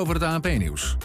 Over het ANP-nieuws.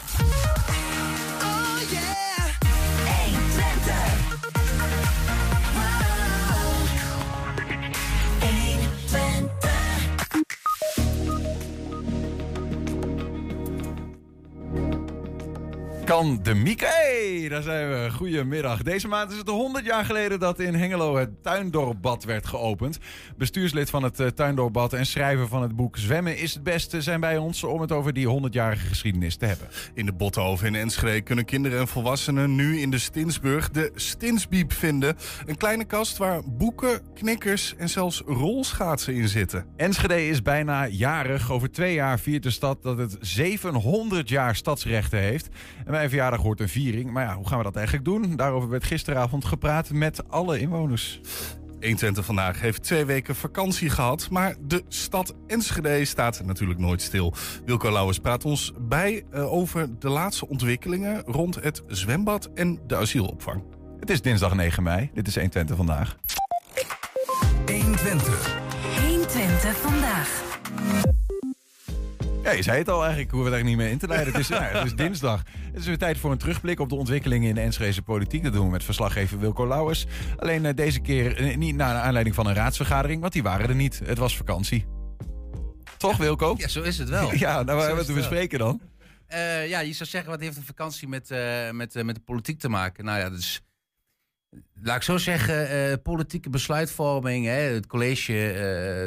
Kan de Mieke. Hey, daar zijn we. Goedemiddag. Deze maand is het 100 jaar geleden dat in Hengelo het Tuindorpbad werd geopend. Bestuurslid van het uh, Tuindorpbad en schrijver van het boek Zwemmen is het beste zijn bij ons om het over die 100-jarige geschiedenis te hebben. In de Bottenhoven in Enschede kunnen kinderen en volwassenen nu in de Stinsburg de Stinsbiep vinden. Een kleine kast waar boeken, knikkers en zelfs rolschaatsen in zitten. Enschede is bijna jarig. Over twee jaar viert de stad dat het 700 jaar stadsrechten heeft. En mijn verjaardag hoort een viering. Maar ja, hoe gaan we dat eigenlijk doen? Daarover werd gisteravond gepraat met alle inwoners. 120 vandaag heeft twee weken vakantie gehad. Maar de stad Enschede staat natuurlijk nooit stil. Wilco Lauwers praat ons bij uh, over de laatste ontwikkelingen rond het zwembad en de asielopvang. Het is dinsdag 9 mei. Dit is 120 vandaag. 120. 120 vandaag. Ja, je zei het al eigenlijk, hoeven we daar niet meer in te leiden. Het is, ja, het is dinsdag. Het is weer tijd voor een terugblik op de ontwikkelingen in de Enschedese politiek. Dat doen we met verslaggever Wilco Lauwers. Alleen uh, deze keer uh, niet naar aanleiding van een raadsvergadering, want die waren er niet. Het was vakantie. Toch, Wilco? Ja, zo is het wel. ja, nou, wat we bespreken dan? Uh, ja, je zou zeggen, wat heeft een vakantie met, met, met de politiek te maken? Nou ja, dus laat ik zo zeggen, uh, politieke besluitvorming. Hè, het college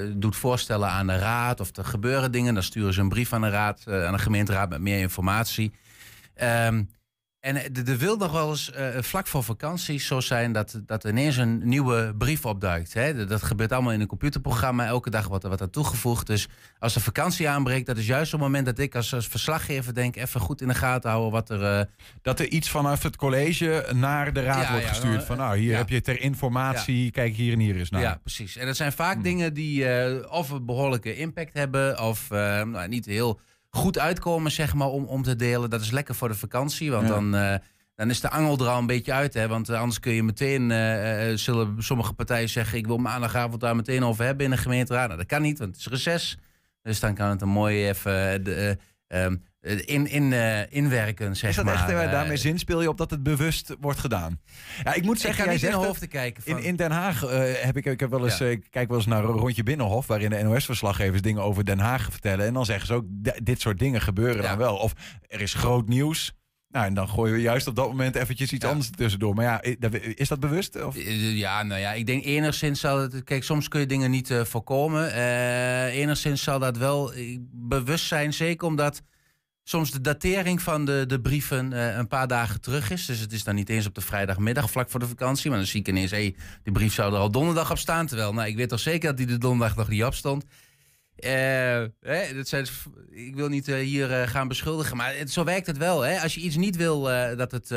uh, doet voorstellen aan de raad of er gebeuren dingen. Dan sturen ze een brief aan de raad, uh, aan de gemeenteraad met meer informatie. Um, en er wil nog wel eens uh, vlak voor vakantie zo zijn dat, dat ineens een nieuwe brief opduikt. Hè? Dat gebeurt allemaal in een computerprogramma. Elke dag wordt er wat aan toegevoegd. Dus als de vakantie aanbreekt, dat is juist het moment dat ik als, als verslaggever denk... even goed in de gaten houden wat er... Uh... Dat er iets vanaf het college naar de raad wordt gestuurd. Ja, van nou, hier heb je ter informatie, kijk hier en hier eens naar. Ja, precies. En dat zijn vaak hmm. dingen die uh, of een behoorlijke impact hebben... of nou, niet heel goed uitkomen, zeg maar, om, om te delen. Dat is lekker voor de vakantie, want dan, uh, dan is de angel er al een beetje uit. Hè? Want uh, anders kun je meteen, uh, zullen sommige partijen zeggen... ik wil maandagavond daar meteen over hebben in de gemeenteraad. Nou, dat kan niet, want het is reces. Dus dan kan het een mooi even... De, um, in, in, uh, inwerken, zeg Is dat maar. echt, uh, daarmee zinspeel je op dat het bewust wordt gedaan? Ja, ik moet zeggen, ik jij zegt in hoofd te kijken. Van... In, in Den Haag uh, heb ik, ik heb wel eens, ja. kijk wel eens naar een rondje Binnenhof, waarin de NOS-verslaggevers dingen over Den Haag vertellen. En dan zeggen ze ook, dit soort dingen gebeuren ja. dan wel. Of er is groot nieuws. Nou, en dan gooien we juist op dat moment eventjes iets ja. anders tussendoor. Maar ja, is dat bewust? Of? Ja, nou ja, ik denk enigszins zal het... Kijk, soms kun je dingen niet voorkomen. Enigszins zal dat wel bewust zijn. Zeker omdat soms de datering van de, de brieven uh, een paar dagen terug is. Dus het is dan niet eens op de vrijdagmiddag vlak voor de vakantie. Maar dan zie ik ineens, hé, hey, die brief zou er al donderdag op staan. Terwijl, nou, ik weet toch zeker dat die de donderdag nog niet op stond. Uh, hè, dat zijn, ik wil niet uh, hier gaan beschuldigen, maar het, zo werkt het wel. Hè? Als je iets niet wil dat het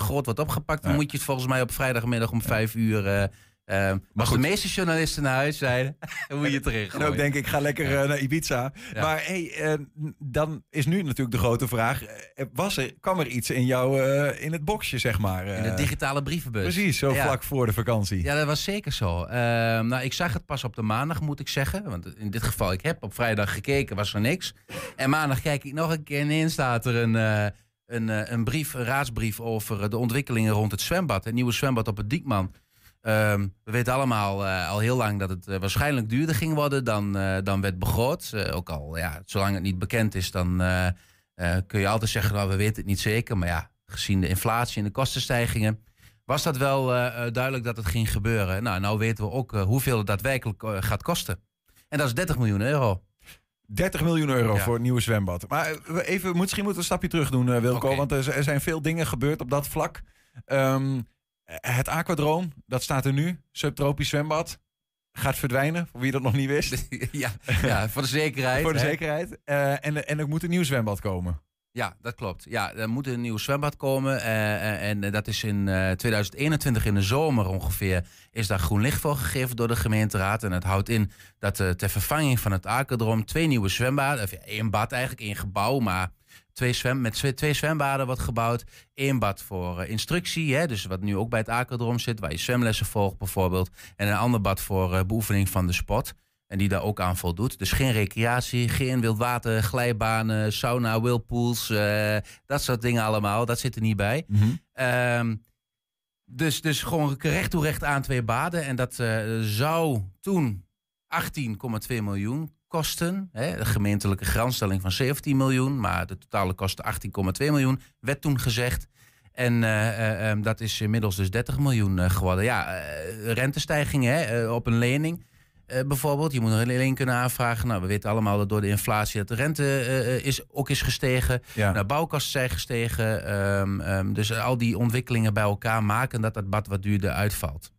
groot wordt opgepakt, dan moet je het volgens mij op vrijdagmiddag om vijf uur Maar goed. de meeste journalisten naar huis zijn, dan moet je terug. En ook denk ik, ga lekker ja. uh, naar Ibiza. Ja. Maar hey, uh, dan is nu natuurlijk de grote vraag: was er, kwam er iets in jou in het boxje, zeg maar? in de digitale brievenbus. Precies, zo ja. vlak voor de vakantie. Ja, dat was zeker zo. Ehm, nou, ik zag het pas op de maandag, moet ik zeggen. Want in dit geval, ik heb op vrijdag gekeken, was er niks. En maandag kijk ik nog een keer en in staat er een. Een, een brief, een raadsbrief over de ontwikkelingen rond het zwembad. Het nieuwe zwembad op het Diekman. Um, we weten allemaal uh, al heel lang dat het uh, waarschijnlijk duurder ging worden dan, uh, dan werd begroot. ook al, ja, zolang het niet bekend is, dan kun je altijd zeggen, nou, we weten het niet zeker. Maar ja, gezien de inflatie en de kostenstijgingen, was dat wel duidelijk dat het ging gebeuren. Nou, nou weten we ook hoeveel het daadwerkelijk gaat kosten. En dat is 30 miljoen euro. 30 miljoen euro ja. voor het nieuwe zwembad. Maar even, misschien moeten we een stapje terug doen, Wilco. Okay. Want er, er, zijn veel dingen gebeurd op dat vlak. Um, het aquadroom, dat staat er nu. Subtropisch zwembad. Gaat verdwijnen, voor wie dat nog niet wist. ja, ja voor de zekerheid. voor de hè? zekerheid. Uh, en, en er moet een nieuw zwembad komen. Ja, dat klopt. Ja, er moet een nieuw zwembad komen. Uh, en dat is in uh, 2021 in de zomer ongeveer. Is daar groen licht voor gegeven door de gemeenteraad. En het houdt in dat uh, ter vervanging van het aquadroom twee nieuwe zwembaden. Of één bad eigenlijk, één gebouw. Maar twee zwem, met twee, zwembaden wordt gebouwd. Eén bad voor uh, instructie, hè, dus wat nu ook bij het aquadroom zit, waar je zwemlessen volgt bijvoorbeeld. En een ander bad voor uh, beoefening van de sport. En die daar ook aan voldoet. Dus geen recreatie, geen wildwater, glijbanen, sauna, whirlpools. eh, dat soort dingen allemaal. Dat zit er niet bij. Mhm. Ehm, dus, dus gewoon recht toe recht aan twee baden. En dat eh, zou toen 18,2 miljoen kosten. Hè? De gemeentelijke grondstelling van 17 miljoen. Maar de totale kosten 18,2 miljoen. Werd toen gezegd. En eh, eh, eh, dat is inmiddels dus 30 miljoen eh, geworden. Ja, rentestijgingen hè, op een lening. bijvoorbeeld, je moet een lening kunnen aanvragen. Nou, we weten allemaal dat door de inflatie dat de rente is, ook is gestegen. Ja. Nou, bouwkosten zijn gestegen. ehm, ehm, dus al die ontwikkelingen bij elkaar maken dat dat bad wat duurder uitvalt.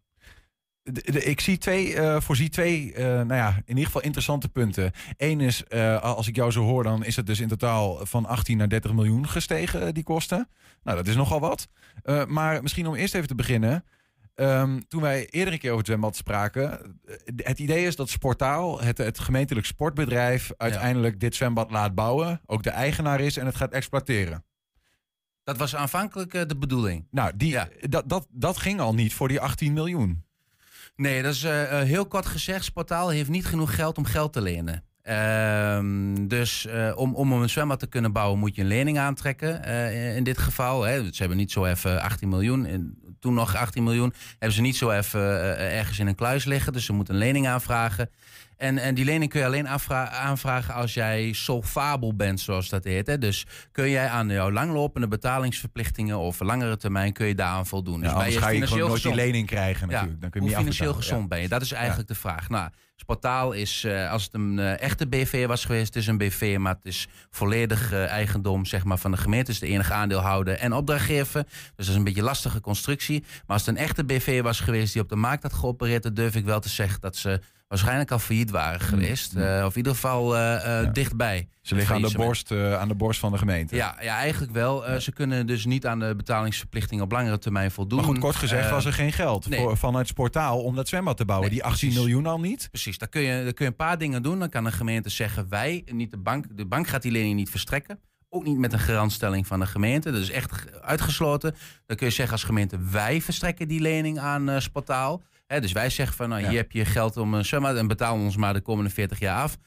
De- de- ik zie twee, eh, voorzie twee, eh, nou ja, in ieder geval interessante punten. Eén is, eh, als ik jou zo hoor, dan is het dus in totaal van 18 naar 30 miljoen gestegen, die kosten. Nou, dat is nogal wat. Maar misschien om eerst even te beginnen. Ehm, toen wij eerder een keer over het zwembad spraken. Het idee is dat Sportaal, het, het gemeentelijk sportbedrijf, uiteindelijk dit zwembad laat bouwen. Ook de eigenaar is en het gaat exploiteren. Dat was aanvankelijk de bedoeling. Nou, die, Ja. dat, dat, dat ging al niet voor die 18 miljoen. Nee, dat is eh, eh, heel kort gezegd. Sportaal heeft niet genoeg geld om geld te lenen. Ehm, dus eh, om, om een zwembad te kunnen bouwen moet je een lening aantrekken. in dit geval. Hè. Ze hebben niet zo even 18 miljoen. En toen nog 18 miljoen. Hebben ze niet zo even ergens in een kluis liggen. Dus ze moeten een lening aanvragen. En, en die lening kun je alleen aanvragen als jij solvabel bent, zoals dat heet. Hè. Dus kun jij aan jouw langlopende betalingsverplichtingen of langere termijn kun je daaraan voldoen. Ja, dus ben anders je ga je gewoon nooit die lening krijgen Ja, natuurlijk. Dan kun je Hoe niet financieel gezond ben je? Dat is eigenlijk de vraag. Nou, Sportaal is, eh, als het een eh, echte BV was geweest, het is een BV, maar het is volledig eh, eigendom zeg maar, van de gemeente. Het is de enige aandeelhouder en opdrachtgever. Dus dat is een beetje een lastige constructie. Maar als het een echte BV was geweest die op de markt had geopereerd, dan durf ik wel te zeggen dat ze waarschijnlijk al failliet waren geweest. Eh, of in ieder geval Mm, Ja. dichtbij. Ze liggen aan de, borst, aan de borst van de gemeente. Ja, ja, eigenlijk wel. Ze kunnen dus niet aan de betalingsverplichting op langere termijn voldoen. Maar goed, kort gezegd was er geen geld nee. voor, vanuit Sportaal om dat zwembad te bouwen. Nee, die 18 precies. miljoen al niet. Precies, daar kun, je, daar kun je een paar dingen doen. Dan kan de gemeente zeggen wij, niet de bank. De bank gaat die lening niet verstrekken. Ook niet met een garantstelling van de gemeente. Dat is echt ge- uitgesloten. Dan kun je zeggen als gemeente wij verstrekken die lening aan eh. Hè, dus wij zeggen van nou, Ja. hier heb je geld om een zwembad en betaal ons maar de komende 40 jaar af.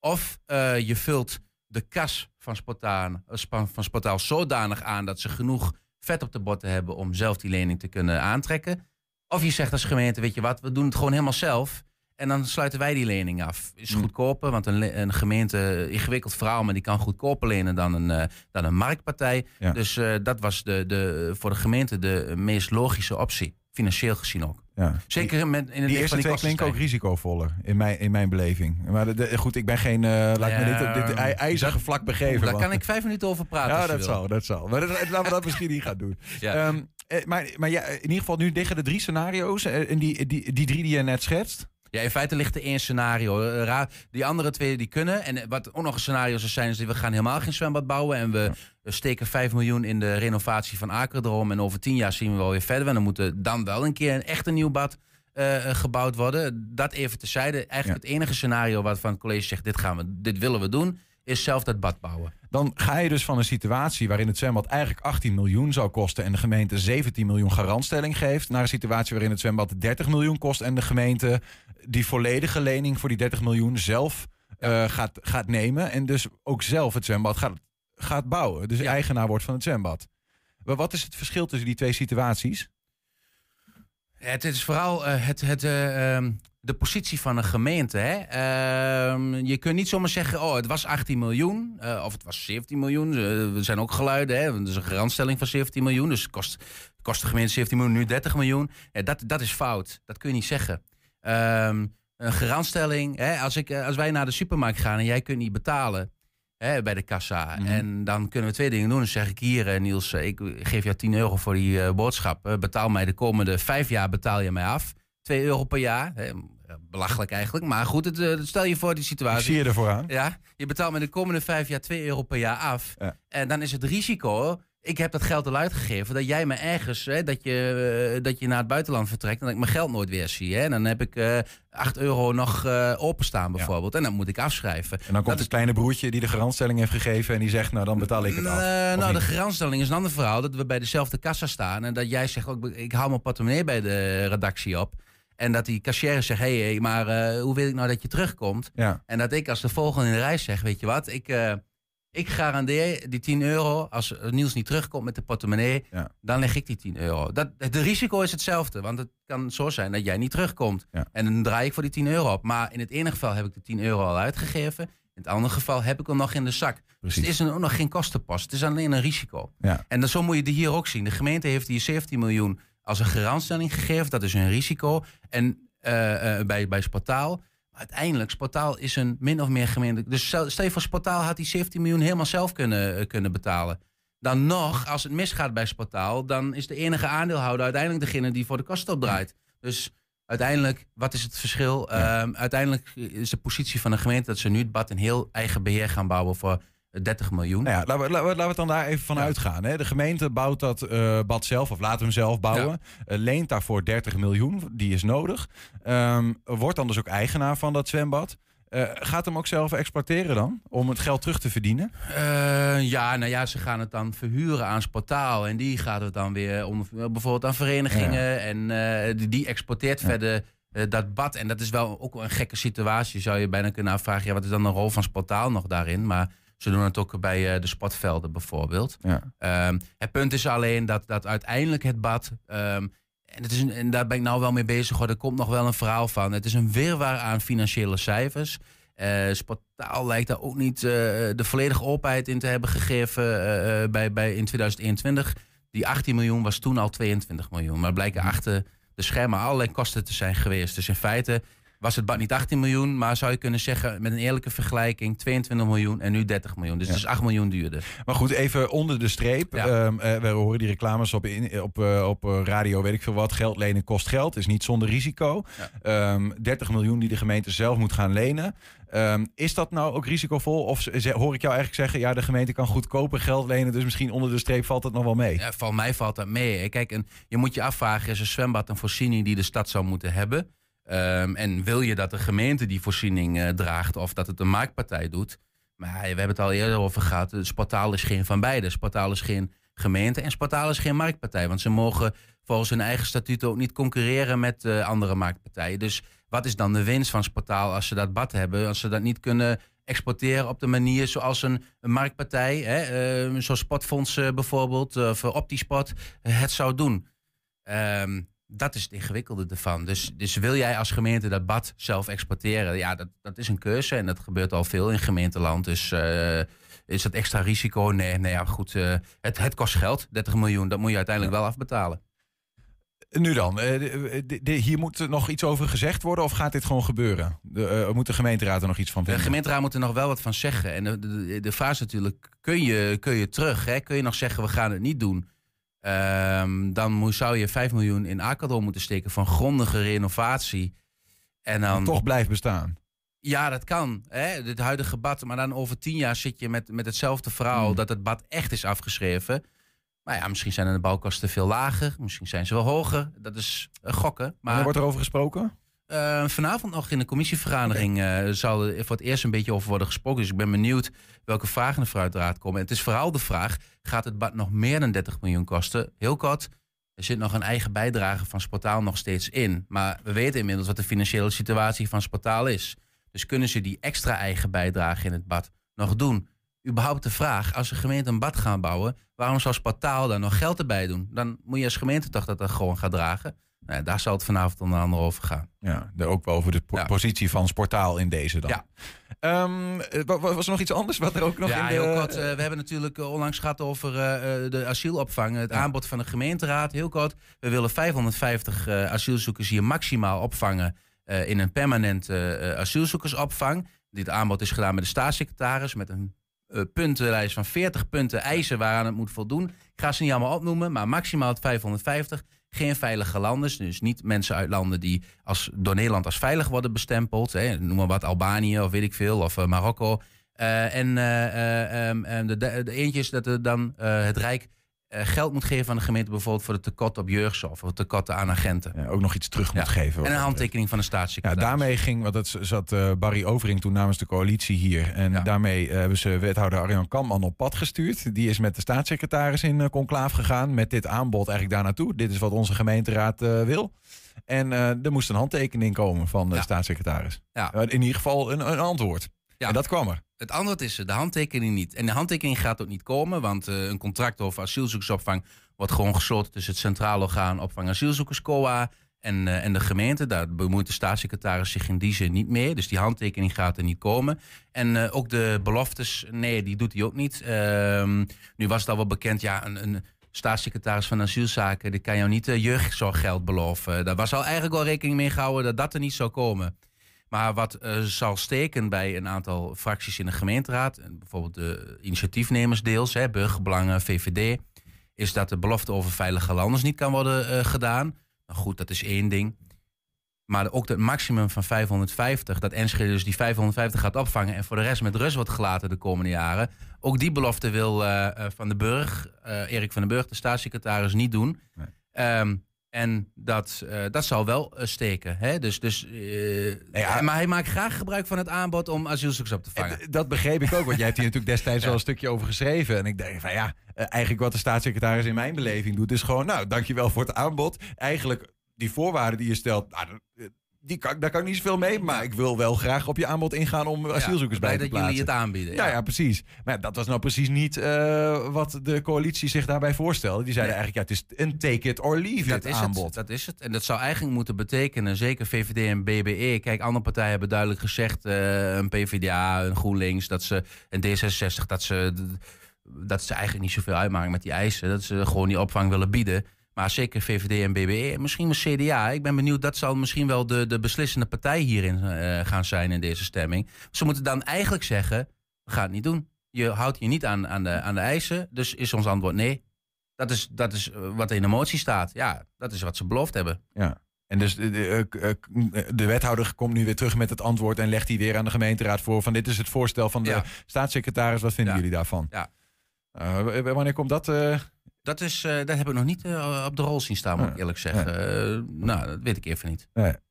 Of eh, je vult de kas van Sportaal, eh, spa- van Sportaal zodanig aan dat ze genoeg vet op de botten hebben om zelf die lening te kunnen aantrekken. Of je zegt als gemeente, weet je wat, we doen het gewoon helemaal zelf. En dan sluiten wij die lening af. Is Hmm. goedkoper, want een, een gemeente, ingewikkeld verhaal, maar die kan goedkoper lenen dan een, eh, dan een marktpartij. Ja. Dus eh, dat was de, de, voor de gemeente de meest logische optie. Financieel gezien ook. Ja. Zeker met, in het Die eerste van die twee klinken ook risicovoller in mijn, in mijn beleving. Maar de, de- goed, ik ben geen, eh laat me Ja, dit, dit ij- ijzige vlak begeven. Daar want- kan ik vijf minuten over praten. Ja, dat zal, dat zal. Maar dat, laten we dat misschien niet gaan doen. Ja. Ehm, eh, maar maar ja, in ieder geval, nu liggen er drie scenario's. En die, die, die drie die je net schetst. Ja, in feite ligt er één scenario. Eh, ra- Die andere twee die kunnen. En eh, wat ook nog een scenario zou zijn, is dat we gaan helemaal geen zwembad bouwen. En we steken 5 miljoen in de renovatie van Akerdroom. En over 10 jaar zien we wel weer verder. En dan moet er dan wel een keer een echt een nieuw bad eh, eh, gebouwd worden. Dat even tezijde. Eigenlijk het enige scenario waarvan het college zegt, dit, gaan we, dit willen we doen, is zelf dat bad bouwen. Dan ga je dus van een situatie waarin het zwembad eigenlijk 18 miljoen zou kosten en de gemeente 17 miljoen garantstelling geeft, naar een situatie waarin het zwembad 30 miljoen kost en de gemeente die volledige lening voor die 30 miljoen zelf eh, gaat, gaat nemen en dus ook zelf het zwembad gaat, gaat bouwen. Dus Ja. eigenaar wordt van het zwembad. Maar wat is het verschil tussen die twee situaties? Het is vooral eh, het, het, eh, ehm, de positie van een gemeente. Hè? Ehm, je kunt niet zomaar zeggen, oh, het was 18 miljoen eh, of het was 17 miljoen. Eh, er zijn ook geluiden, hè? is een garantstelling van 17 miljoen. Dus kost, kost de gemeente 17 miljoen, nu 30 miljoen. Ja, dat, dat is fout, dat kun je niet zeggen. Ehm, een garantstelling, hè? Als, ik, eh, als wij naar de supermarkt gaan en jij kunt niet betalen... Hè, bij de kassa. Mhm. En dan kunnen we twee dingen doen. Dan zeg ik hier, eh, Niels, eh, ik geef jou 10 euro voor die eh, boodschap. Eh, betaal mij de komende vijf jaar betaal je mij af. 2 euro per jaar. Belachelijk eigenlijk. Maar goed, het, eh, stel je voor die situatie. zie je ervoor aan. Ja, je betaalt me de komende vijf jaar 2 euro per jaar af. Ja. En dan is het risico. Ik heb dat geld al uitgegeven. Dat jij me ergens, hè, dat, je, eh, dat je naar het buitenland vertrekt. En dat ik mijn geld nooit weer zie. Hè. En dan heb ik eh 8 euro nog openstaan bijvoorbeeld. En dan moet ik afschrijven. En dan komt Dat het kleine broertje die de garantstelling heeft gegeven en die zegt, nou dan betaal ik het af. Nou, de garantstelling is een ander verhaal. Dat we bij dezelfde kassa staan. En dat jij zegt ook, ik haal mijn portemonnee bij de redactie op. En dat die cashier zegt, hé, hey, maar uh, hoe weet ik nou dat je terugkomt? Ja. En dat ik als de volgende in de reis zeg, weet je wat, ik, uh, ik garandeer die 10 euro, als Niels niet terugkomt met de portemonnee, Ja. dan leg ik die 10 euro. Dat, het risico is hetzelfde, want het kan zo zijn dat jij niet terugkomt. Ja. En dan draai ik voor die 10 euro op. Maar in het ene geval heb ik de 10 euro al uitgegeven, in het andere geval heb ik hem nog in de zak. Dus het is een, ook nog geen kostenpost, het is alleen een risico. En dan, zo moet je die hier ook zien. De gemeente heeft hier 17 miljoen als een garantstelling gegeven. Dat is een risico. En eh, eh, bij, bij Sportaal. Maar uiteindelijk, Sportaal is een min of meer gemeente. Dus stel je voor, Sportaal had die 17 miljoen helemaal zelf kunnen, eh, kunnen betalen. Dan nog, als het misgaat bij Sportaal, dan is de enige aandeelhouder uiteindelijk degene die voor de kosten opdraait. Dus uiteindelijk, wat is het verschil? Ja. Ehm, uiteindelijk is de positie van de gemeente dat ze nu het bad in heel eigen beheer gaan bouwen voor 30 miljoen. Nou ja, laten we, laten, we, het dan daar even van Ja. uitgaan. Hè. De gemeente bouwt dat eh, bad zelf, of laat hem zelf bouwen. Eh, leent daarvoor 30 miljoen, die is nodig. Ehm, wordt dan dus ook eigenaar van dat zwembad. Eh, gaat hem ook zelf exploiteren dan? Om het geld terug te verdienen? Ja, nou ja, ze gaan het dan verhuren aan Sportaal. En die gaat het dan weer om, bijvoorbeeld aan verenigingen. En die, die exporteert Ja. verder dat bad. En dat is wel ook een gekke situatie. Zou je bijna kunnen afvragen, ja, wat is dan de rol van Sportaal nog daarin? Maar ze doen het ook bij eh, de sportvelden bijvoorbeeld. Ja. Ehm, het punt is alleen dat, dat uiteindelijk het bad. ehm, en, het is een, en daar ben ik nou wel mee bezig. Hoor. Er komt nog wel een verhaal van. Het is een wirwar aan financiële cijfers. Eh Sportaal lijkt daar ook niet eh, de volledige openheid in te hebben gegeven bij, bij in 2021. Die 18 miljoen was toen al 22 miljoen. Maar blijken achter de schermen allerlei kosten te zijn geweest. Dus in feite was het niet 18 miljoen, maar zou je kunnen zeggen met een eerlijke vergelijking 22 miljoen en nu 30 miljoen. Dus Ja. het is 8 miljoen duurder. Maar goed, even onder de streep. Ja. Ehm, eh, we horen die reclames op, in, op, eh, op eh, radio, weet ik veel wat. Geld lenen kost geld, is niet zonder risico. Ehm, 30 miljoen die de gemeente zelf moet gaan lenen. Ehm, is dat nou ook risicovol? Of hoor ik jou eigenlijk zeggen, ja, de gemeente kan goedkoper geld lenen, dus misschien onder de streep valt het nog wel mee. Ja, van mij valt dat mee. Kijk, en je moet je afvragen, is een zwembad een voorziening die de stad zou moeten hebben? Ehm, en wil je dat de gemeente die voorziening eh, draagt of dat het een marktpartij doet? Maar we hebben het al eerder over gehad. Het Sportaal is geen van beide. Sportaal is geen gemeente en Sportaal is geen marktpartij. Want ze mogen volgens hun eigen statuten ook niet concurreren met eh, andere marktpartijen. Dus wat is dan de winst van Sportaal als ze dat bad hebben? Als ze dat niet kunnen exporteren op de manier zoals een, een marktpartij, hè, eh, zoals Sportfonds eh, bijvoorbeeld, of Optisport, eh, het zou doen. Ehm, dat is het ingewikkelde ervan. Dus, dus wil jij als gemeente dat bad zelf exporteren? Ja, dat, dat is een keuze en dat gebeurt al veel in gemeenteland. Dus eh, is dat extra risico? Nee, nee ja, goed. eh, het, het kost geld, 30 miljoen. Dat moet je uiteindelijk wel afbetalen. Nu dan, eh, de- de- de- hier moet nog iets over gezegd worden of gaat dit gewoon gebeuren? De, moet de gemeenteraad er nog iets van De vinden? gemeenteraad moet er nog wel wat van zeggen. En de, de, de vraag is natuurlijk, kun je, kun je terug? Hè? Kun je nog zeggen, we gaan het niet doen? Ehm, dan zou je 5 miljoen in Akadol moeten steken van grondige renovatie. En dan, toch blijft bestaan. Ja, dat kan. Hè? Dit huidige bad. Maar dan over tien jaar zit je met, met hetzelfde verhaal. Hmm. Dat het bad echt is afgeschreven. Maar ja, misschien zijn de bouwkosten veel lager. Misschien zijn ze wel hoger. Dat is eh, gokken. Maar Maar wordt er over gesproken? Eh, vanavond nog in de commissievergadering eh, zal er voor het eerst een beetje over worden gesproken. Dus ik ben benieuwd welke vragen er vooruit de raad komen. Het is vooral de vraag, gaat het bad nog meer dan 30 miljoen kosten? Heel kort, er zit nog een eigen bijdrage van Sportaal nog steeds in. Maar we weten inmiddels wat de financiële situatie van Sportaal is. Dus kunnen ze die extra eigen bijdrage in het bad nog doen? Überhaupt de vraag, als de gemeente een bad gaan bouwen, waarom zou Sportaal daar nog geld erbij doen? Dan moet je als gemeente toch dat dat gewoon gaan dragen. Nou, ja, daar zal het vanavond andere over gaan. Ja, ook wel over de po- Ja. positie van Sportaal in deze dan. Ja. Ehm, eh, wa- wa- was er nog iets anders wat er ook nog ja, in de... heel kort. eh, we hebben natuurlijk eh, onlangs gehad over eh, eh, de asielopvang. Het Ja. aanbod van de gemeenteraad. Heel kort. We willen 550 eh, asielzoekers hier maximaal opvangen eh, in een permanente eh, asielzoekersopvang. Dit aanbod is gedaan met de staatssecretaris. Met een eh, puntenlijst van 40 punten eisen waaraan het moet voldoen. Ik ga ze niet allemaal opnoemen, maar maximaal het 550. Geen veilige landen, dus niet mensen uit landen die als, door Nederland als veilig worden bestempeld. Hè. Noem maar wat, Albanië of weet ik veel, of eh, Marokko. Eh, en eh, eh, ehm, en de, de, eentje is dat er dan het Rijk geld moet geven aan de gemeente bijvoorbeeld voor de tekorten op jeugdzorg of tekorten aan agenten. Ja, ook nog iets terug moet Ja. geven. En een handtekening van de Ja, staatssecretaris. daarmee ging, want dat zat eh, Barry Overing toen namens de coalitie hier. En Ja. daarmee eh, hebben ze wethouder Arjan Kamman op pad gestuurd. Die is met de staatssecretaris in uh, conclaaf gegaan. Met dit aanbod eigenlijk daar naartoe. Dit is wat onze gemeenteraad wil. En er moest een handtekening komen van de Ja. staatssecretaris. Ja. In ieder geval een, een antwoord. Ja. En dat kwam er. Het antwoord is eh, de handtekening niet. En de handtekening gaat ook niet komen, want eh, een contract over asielzoekersopvang wordt gewoon gesloten tussen het Centraal Orgaan Opvang Asielzoekers COA en, eh, en de gemeente. Daar bemoeit de staatssecretaris zich in die zin niet mee. Dus die handtekening gaat er niet komen. En ook de beloftes, nee, die doet hij ook niet. Ehm, nu was het al wel bekend, ja, een, een staatssecretaris van asielzaken, die kan jou niet jeugdzorggeld beloven. Daar was al eigenlijk al rekening mee gehouden dat dat er niet zou komen. Maar wat uh, zal steken bij een aantal fracties in de gemeenteraad, en bijvoorbeeld de initiatiefnemers deels, hè, burgerbelangen, VVD, is dat de belofte over veilige landers niet kan worden uh, gedaan. Nou goed, dat is één ding. Maar ook het maximum van 550, dat Enschede dus die 550 gaat opvangen en voor de rest met rust wordt gelaten de komende jaren. Ook die belofte wil uh, Van den Burg, Erik van den Burg, de staatssecretaris, niet doen. Nee. Um, en dat, uh, dat zal wel uh, steken. Hè? Dus, dus, uh, ja. Maar hij maakt graag gebruik van het aanbod om asielzoekers op te vangen. En, dat begreep ik ook, want jij hebt hier natuurlijk destijds ja. wel een stukje over geschreven. En ik denk van ja, eigenlijk wat de staatssecretaris in mijn beleving doet... is gewoon, nou, dankjewel voor het aanbod. Eigenlijk die voorwaarden die je stelt... Nou, die kan, daar kan ik niet zoveel mee, maar ik wil wel graag op je aanbod ingaan om asielzoekers ja, bij te dat plaatsen. jullie het aanbieden. Ja, ja, ja precies. Maar dat was nou precies niet uh, wat de coalitie zich daarbij voorstelde. Die zeiden nee. eigenlijk, ja, het is een take it or leave dat it is aanbod. Het, dat is het. En dat zou eigenlijk moeten betekenen, zeker VVD en BBE. Kijk, andere partijen hebben duidelijk gezegd, uh, een PvdA, een GroenLinks, dat ze, een D66, dat ze, dat ze eigenlijk niet zoveel uitmaken met die eisen. Dat ze gewoon die opvang willen bieden. Maar zeker VVD en BBE, misschien wel CDA. Ik ben benieuwd, dat zal misschien wel de, de beslissende partij hierin uh, gaan zijn in deze stemming. Ze moeten dan eigenlijk zeggen, we gaan het niet doen. Je houdt je niet aan, aan, de, aan de eisen, dus is ons antwoord nee. Dat is, dat is wat in de motie staat. Ja, dat is wat ze beloofd hebben. Ja. En dus de, de, de, wethouder komt nu weer terug met het antwoord en legt die weer aan de gemeenteraad voor van dit is het voorstel van de ja. staatssecretaris. Wat vinden ja. jullie daarvan? Ja. Uh, wanneer komt dat? Uh... Dat, is, uh, dat heb ik nog niet uh, op de rol zien staan, moet ik eerlijk zeggen. Uh, nou, dat weet ik even niet.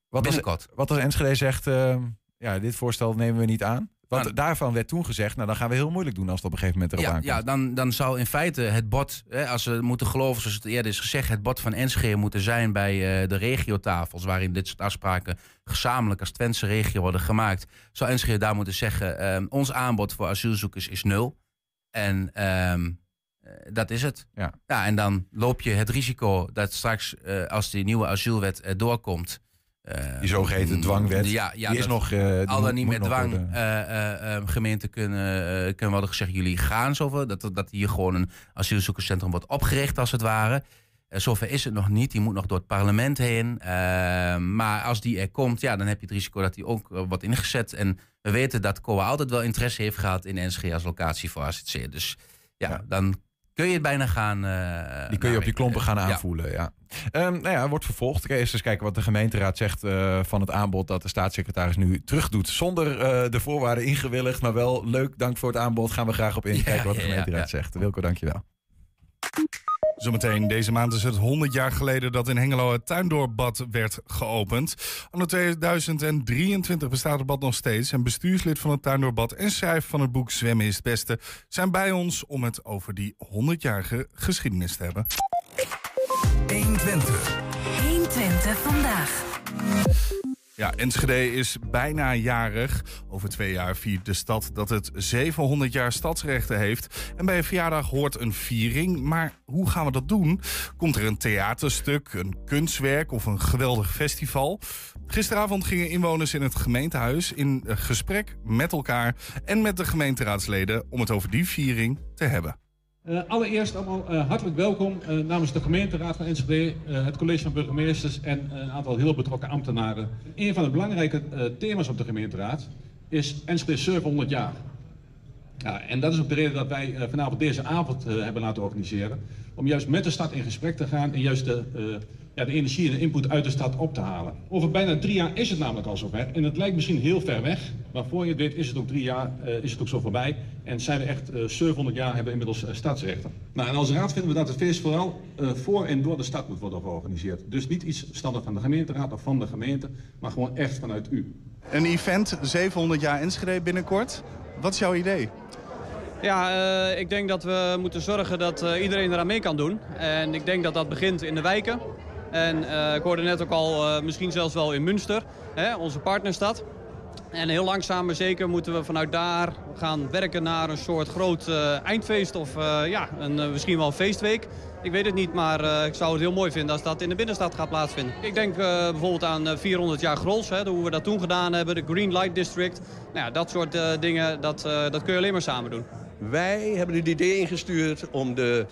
Wat Binnenkort. Als, wat als Enschede zegt, ehm, ja, dit voorstel nemen we niet aan. Want nou, daarvan werd toen gezegd, nou dan gaan we heel moeilijk doen als het op een gegeven moment erop ja, aankomt. Ja, dan, dan zou in feite het bod, hè, als we moeten geloven zoals het eerder is gezegd, het bod van Enschede moeten zijn bij de regiotafels, waarin dit soort afspraken gezamenlijk als Twentse regio worden gemaakt. Zou Enschede daar moeten zeggen, ehm, ons aanbod voor asielzoekers is nul. En ehm, dat is het. Ja. ja, en dan loop je het risico dat straks, uh, als die nieuwe asielwet er doorkomt. Uh, die zogeheten dwangwet. Ja, ja, die is nog. Uh, al dan niet met dwang gemeenten kunnen, kunnen worden gezegd: jullie gaan zoveel. Dat, dat hier gewoon een asielzoekerscentrum wordt opgericht, als het ware. zover is het nog niet. Die moet nog door het parlement heen. maar als die er komt, ja, dan heb je het risico dat die ook wordt ingezet. En we weten dat COA altijd wel interesse heeft gehad in NSG als locatie voor AZC. Dus ja, ja. dan kun je het bijna gaan... Uh, die kun je op je klompen gaan aanvoelen, ja. ja. Um, nou ja, wordt vervolgd. Ga eerst eens kijken wat de gemeenteraad zegt uh, van het aanbod dat de staatssecretaris nu terugdoet. Zonder uh, de voorwaarden ingewilligd, maar wel leuk. Dank voor het aanbod. Gaan we graag op in. Kijken wat de gemeenteraad zegt. Wilco, dankjewel. Zometeen, deze maand is het 100 jaar geleden dat in Hengelo het Tuindoorbad werd geopend. Anno 2023 bestaat het bad nog steeds. En bestuurslid van het Tuindoorbad en schrijver van het boek Zwemmen is het Beste zijn bij ons om het over die 100-jarige geschiedenis te hebben. 120. 120 vandaag. Ja, Enschede is bijna jarig. Over twee jaar viert de stad dat het 700 jaar stadsrechten heeft. En bij een verjaardag hoort een viering. Maar hoe gaan we dat doen? Komt er een theaterstuk, een kunstwerk of een geweldig festival? Gisteravond gingen inwoners in het gemeentehuis in gesprek met elkaar en met de gemeenteraadsleden om het over die viering te hebben. Uh, allereerst allemaal uh, hartelijk welkom uh, namens de gemeenteraad van Enschede, het college van burgemeesters en een aantal heel betrokken ambtenaren. Een van de belangrijke thema's op de gemeenteraad is Enschede 700 jaar. Ja, en dat is ook de reden dat wij vanavond deze avond hebben laten organiseren. Om juist met de stad in gesprek te gaan en juist de, ja, de energie en de input uit de stad op te halen. Over bijna drie jaar is het namelijk al zover. En het lijkt misschien heel ver weg, maar voor je dit is het ook drie jaar, uh, is het ook zo voorbij. En zijn we echt uh, eh, 700 jaar, hebben we inmiddels uh, stadsrechten. Nou, en als raad vinden we dat het feest vooral voor en door de stad moet worden georganiseerd. Dus niet iets standaard van de gemeenteraad of van de gemeente, maar gewoon echt vanuit u. Een event, 700 jaar Enschede binnenkort. Wat is jouw idee? Ja, ik denk dat we moeten zorgen dat iedereen eraan mee kan doen. En ik denk dat dat begint in de wijken. En uh, ik hoorde net ook al, uh, misschien zelfs wel in Münster, hè, onze partnerstad. En heel langzaam maar zeker moeten we vanuit daar gaan werken naar een soort groot uh, eindfeest of ja, een, misschien wel een feestweek. Ik weet het niet, maar ik zou het heel mooi vinden als dat in de binnenstad gaat plaatsvinden. Ik denk bijvoorbeeld aan 400 jaar Grols, hè, hoe we dat toen gedaan hebben, de Green Light District. Nou ja, dat soort dingen, dat, dat kun je alleen maar samen doen. Wij hebben het idee ingestuurd om de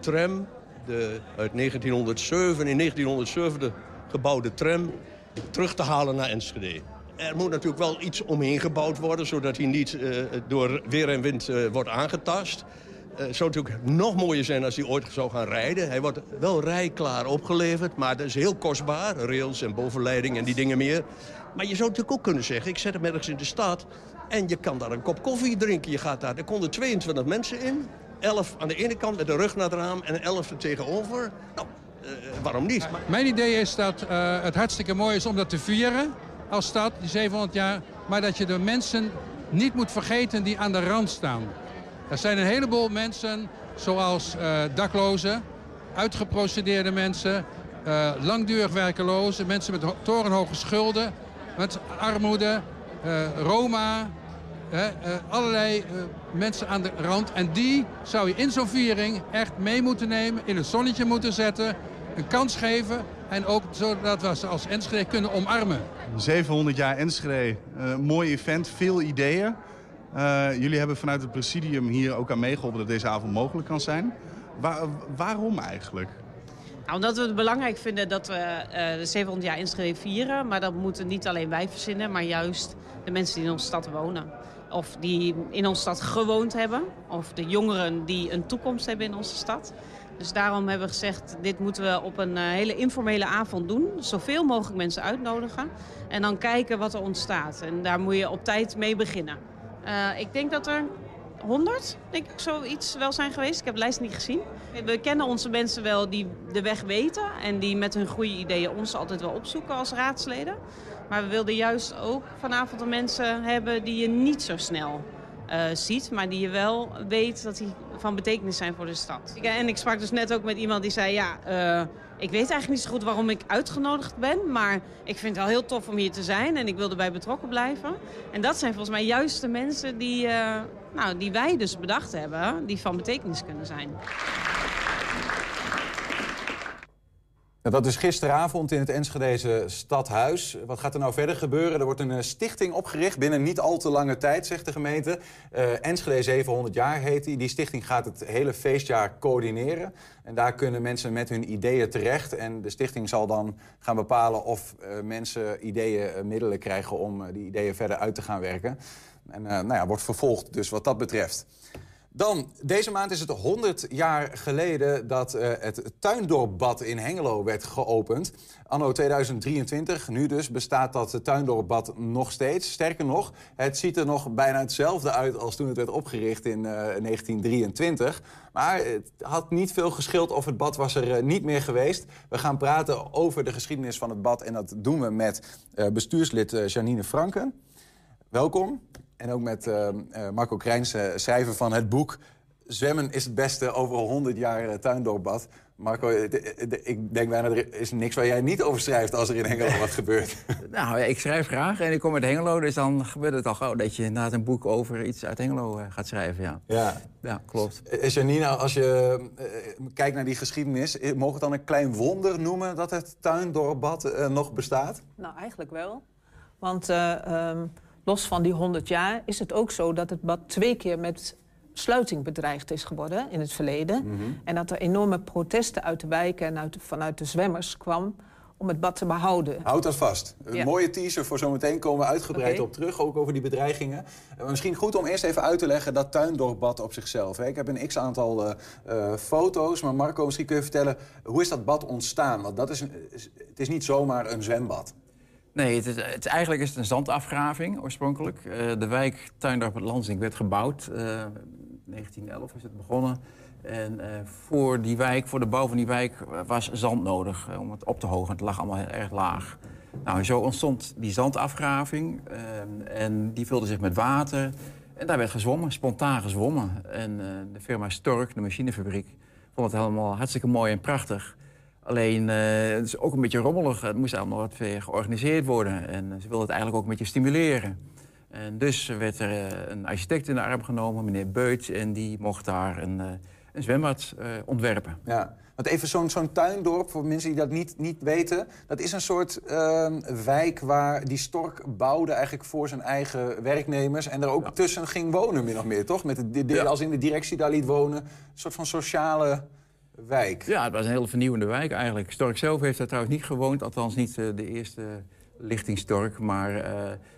tram de uit 1907, in 1907 gebouwde tram terug te halen naar Enschede. Er moet natuurlijk wel iets omheen gebouwd worden... zodat hij niet uh, door weer en wind uh, wordt aangetast. Uh, het zou natuurlijk nog mooier zijn als hij ooit zou gaan rijden. Hij wordt wel rijklaar opgeleverd, maar dat is heel kostbaar. Rails en bovenleiding en die dingen meer. Maar je zou natuurlijk ook kunnen zeggen, ik zet hem ergens in de stad... en je kan daar een kop koffie drinken. Je gaat daar, er konden 22 mensen in. 11 aan de ene kant met de rug naar het raam en 11 er tegenover. Nou, uh, waarom niet? Mijn idee is dat uh, het hartstikke mooi is om dat te vieren als stad, die 700 jaar. Maar dat je de mensen niet moet vergeten die aan de rand staan. Er zijn een heleboel mensen, zoals uh, daklozen, uitgeprocedeerde mensen... langdurig werkelozen, mensen met torenhoge schulden, met armoede, Roma, allerlei mensen aan de rand. En die zou je in zo'n viering echt mee moeten nemen, in het zonnetje moeten zetten, een kans geven. En ook zodat we ze als Enschede kunnen omarmen. 700 jaar Enschede, uh, mooi event, veel ideeën. jullie hebben vanuit het presidium hier ook aan meegeholpen dat deze avond mogelijk kan zijn. Waar, waarom eigenlijk? Nou, omdat we het belangrijk vinden dat we de 700 jaar Enschede vieren. Maar dat moeten niet alleen wij verzinnen, maar juist de mensen die in onze stad wonen of die in onze stad gewoond hebben. Of de jongeren die een toekomst hebben in onze stad. Dus daarom hebben we gezegd, dit moeten we op een eh, hele informele avond doen. Zoveel mogelijk mensen uitnodigen. En dan kijken wat er ontstaat. En daar moet je op tijd mee beginnen. Uh, ik denk dat er 100, denk ik, zoiets wel zijn geweest. Ik heb de lijst niet gezien. We kennen onze mensen wel die de weg weten. En die met hun goede ideeën ons altijd wel opzoeken als raadsleden. Maar we wilden juist ook vanavond de mensen hebben die je niet zo snel uh, ziet, maar die je wel weet dat die van betekenis zijn voor de stad. En ik sprak dus net ook met iemand die zei, ja, uh, ik weet eigenlijk niet zo goed waarom ik uitgenodigd ben, maar ik vind het wel heel tof om hier te zijn en ik wil erbij betrokken blijven. En dat zijn volgens mij juist de mensen die, nou, die wij dus bedacht hebben, die van betekenis kunnen zijn. Dat is gisteravond in het Enschedeze stadhuis. Wat gaat er nou verder gebeuren? Er wordt een eh, stichting opgericht binnen niet al te lange tijd, zegt de gemeente. Uh, Enschede 700 jaar heet die. Die stichting gaat het hele feestjaar coördineren. En daar kunnen mensen met hun ideeën terecht. En de stichting zal dan gaan bepalen of uh, mensen ideeën, middelen krijgen om die ideeën verder uit te gaan werken. En nou ja, wordt vervolgd dus wat dat betreft. Dan, deze maand is het 100 jaar geleden dat uh, het Tuindorpbad in Hengelo werd geopend. Anno 2023, nu dus, bestaat dat Tuindorpbad nog steeds. Sterker nog, het ziet er nog bijna hetzelfde uit als toen het werd opgericht in uh, eh, 1923. Maar het had niet veel geschild of het bad was er uh, niet meer geweest. We gaan praten over de geschiedenis van het bad en dat doen we met bestuurslid Janine Franken. Welkom. En ook met uh, Marco Krijns, schrijver van het boek... Zwemmen is het beste over 100 jaar uh, tuindorpbad. Marco, ik denk bijna, er is niks waar jij niet over schrijft als er in Hengelo wat gebeurt. Nou, ik schrijf graag en ik kom uit Hengelo, dus dan gebeurt het al gauw dat je na een boek over iets uit Hengelo gaat schrijven. Ja, ja. ja klopt. Janina, als je uh, kijkt naar die geschiedenis, mogen we het dan een klein wonder noemen dat het tuindorpbad uh, nog bestaat? Nou, eigenlijk wel. Want um, los van die 100 jaar is het ook zo dat het bad twee keer met sluiting bedreigd is geworden in het verleden. Mhm. En dat er enorme protesten uit de wijken en uit, vanuit de zwemmers kwam om het bad te behouden. Houd dat vast. Een Ja. mooie teaser voor zometeen komen we uitgebreid op terug, ook over die bedreigingen. Eh, misschien goed om eerst even uit te leggen dat tuindorpbad op zichzelf. Hè. Ik heb een x-aantal eh, eh, foto's, maar Marco, misschien kun je vertellen... hoe is dat bad ontstaan? Want dat is, een- is- het is niet zomaar een zwembad. Nee, het is, het, eigenlijk is het een zandafgraving oorspronkelijk. Eh, de wijk Tuindorp het Lansing werd gebouwd. eh 1911 is het begonnen. En eh, voor die wijk, voor de bouw van die wijk, was zand nodig om het op te hogen. Het lag allemaal heel erg laag. Nou, zo ontstond die zandafgraving. en die vulde zich met water. En daar werd gezwommen, spontaan gezwommen. En de firma Stork, de machinefabriek, vond het helemaal hartstikke mooi en prachtig. Alleen, eh, het is ook een beetje rommelig. Het moest allemaal wat weer georganiseerd worden. En ze wilden het eigenlijk ook een beetje stimuleren. En dus werd er eh, een architect in de arm genomen, meneer Beut. En die mocht daar een, eh, een zwembad ontwerpen. Ja. Want even zo'n zo'n tuindorp, voor mensen die dat niet, niet weten... dat is een soort ehm, wijk waar die Stork bouwde eigenlijk voor zijn eigen werknemers... en er ook tussen ging wonen, min of meer, toch? Met de, de- de- Ja. Als in de directie daar liet wonen. Een soort van sociale wijk. Ja, het was een hele vernieuwende wijk eigenlijk. Stork zelf heeft daar trouwens niet gewoond. Althans niet eh, de eerste lichting Stork. Maar eh,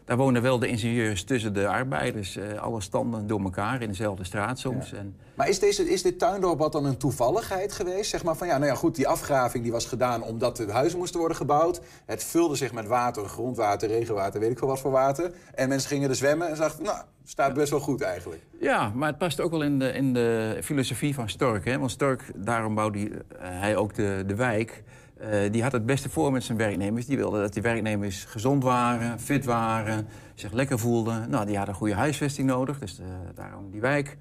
daar woonden wel de ingenieurs tussen de arbeiders. eh, alle standen door elkaar in dezelfde straat soms. En, Maar is, deze, is dit tuindorp dan een toevalligheid geweest? Zeg maar van ja, nou ja, goed, die afgraving die was gedaan omdat de huizen moesten worden gebouwd. Het vulde zich met water, grondwater, regenwater, weet ik veel wat voor water. En mensen gingen er zwemmen en dachten, nou, staat best wel goed eigenlijk. Ja, maar het past ook wel in de, in de filosofie van Stork. Hè? Want Stork, daarom bouwde hij, eh, hij ook de, de wijk. Eh, die had het beste voor met zijn werknemers. Die wilde dat die werknemers gezond waren, fit waren, zich lekker voelden. Nou, die hadden een goede huisvesting nodig, dus eh, daarom die wijk.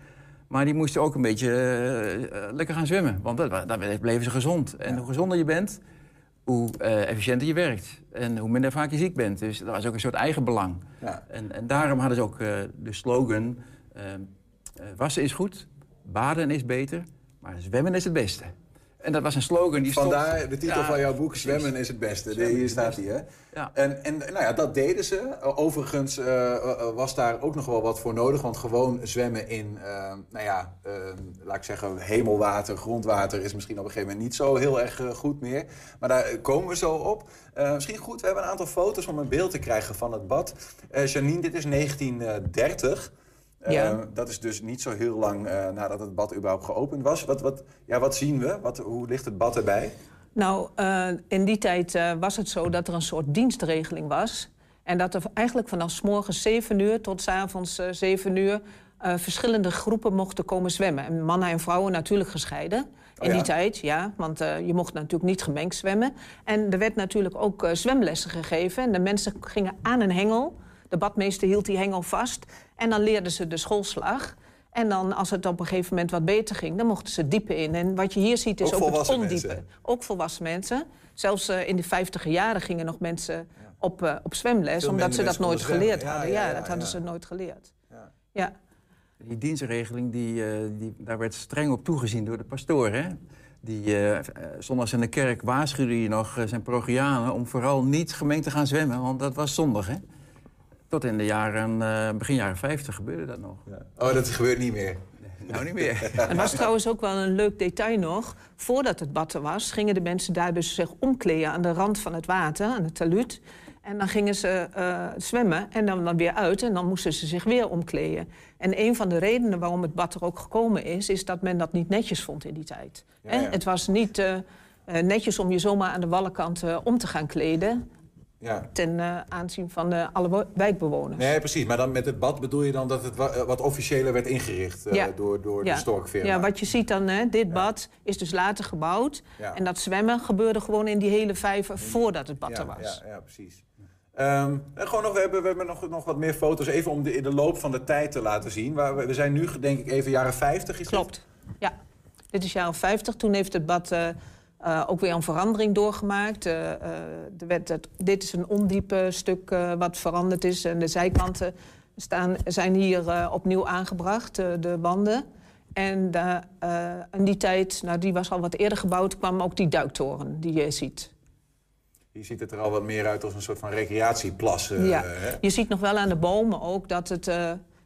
Maar die moesten ook een beetje eh, lekker gaan zwemmen, want daar bleven ze gezond. En hoe gezonder je bent, hoe efficiënter je werkt. En hoe minder vaak je ziek bent. Dus dat was ook een soort eigenbelang. Ja. En, en daarom hadden ze ook de slogan... wassen is goed, baden is beter, maar zwemmen is het beste. En dat was een slogan die stond... Vandaar de titel Ja, van jouw boek, precies. Zwemmen is het beste. Zwemmen Hier staat hij, hè? Ja. En, en nou ja, dat deden ze. Overigens eh, eh, was daar ook nog wel wat voor nodig. Want gewoon zwemmen in, eh, nou ja, laat ik zeggen, hemelwater, grondwater... is misschien op een gegeven moment niet zo heel erg goed meer. Maar daar komen we zo op. Misschien goed, we hebben een aantal foto's om een beeld te krijgen van het bad. Janine, dit is 1930... Eh, Ja. dat is dus niet zo heel lang eh, nadat het bad überhaupt geopend was. Wat, wat, ja, wat zien we? Wat, hoe ligt het bad erbij? Nou, eh, in die tijd eh, was het zo dat er een soort dienstregeling was. En dat er eigenlijk vanaf 's morgens 7 uur tot 's avonds eh, 7 uur... eh, verschillende groepen mochten komen zwemmen. En mannen en vrouwen natuurlijk gescheiden. In ja? die tijd, ja. Want eh, je mocht natuurlijk niet gemengd zwemmen. En er werd natuurlijk ook eh, zwemlessen gegeven. En de mensen gingen aan een hengel. De badmeester hield die hengel vast. En dan leerden ze de schoolslag. En dan, als het op een gegeven moment wat beter ging... dan mochten ze diepen in. En wat je hier ziet is Ook ook, het ondiepe. mensen? Ook volwassen mensen. Zelfs eh, in de vijftiger jaren gingen nog mensen op, eh, op zwemles... Veel omdat ze dat nooit geleerd Ja, hadden. ja, Ja, ja, dat hadden ze nooit geleerd. Ja. Ja. Die dienstregeling, die, eh, die, daar werd streng op toegezien door de pastoor. Hè? Die, eh, eh, zondags in de kerk waarschuwde je nog zijn parochianen... om vooral niet gemengd te gaan zwemmen, want dat was zondig. Hè? Tot in de jaren, eh, begin jaren 50 gebeurde dat nog. Oh, dat gebeurt niet meer. Nou, niet meer. Het was trouwens ook wel een leuk detail nog. Voordat het bad er was, gingen de mensen daar dus zich omkleden... aan de rand van het water, aan het taluut. En dan gingen ze eh, zwemmen en dan, dan weer uit. En dan moesten ze zich weer omkleden. En een van de redenen waarom het bad er ook gekomen is... is dat men dat niet netjes vond in die tijd. Ja, Hè? ja. Het was niet eh, netjes om je zomaar aan de wallenkant eh, om te gaan kleden... Ja. ten eh, aanzien van eh, alle wo- wijkbewoners. Nee, precies. Maar dan met het bad bedoel je dan dat het wa- eh, wat officiëler werd ingericht eh, Ja. door, door de storkfirma? Ja, wat je ziet dan, hè, dit bad is dus later gebouwd. En dat zwemmen gebeurde gewoon in die hele vijver voordat het bad er was. Ja, ja precies. En gewoon nog, we hebben, we hebben nog, nog wat meer foto's, even om de, in de loop van de tijd te laten zien. Waar we, we zijn nu, denk ik, even jaren 50. Is Klopt. Ja, dit is jaren 50. Toen heeft het bad eh, ook weer een verandering doorgemaakt. Eh, eh, er werd het, dit is een ondiepe stuk wat veranderd is. En de zijkanten staan, zijn hier opnieuw aangebracht, de wanden. En in die tijd, nou, die was al wat eerder gebouwd, kwam ook die duiktoren die je ziet. Hier ziet het er al wat meer uit als een soort van recreatieplas. Ja, hè? je ziet nog wel aan de bomen ook dat het...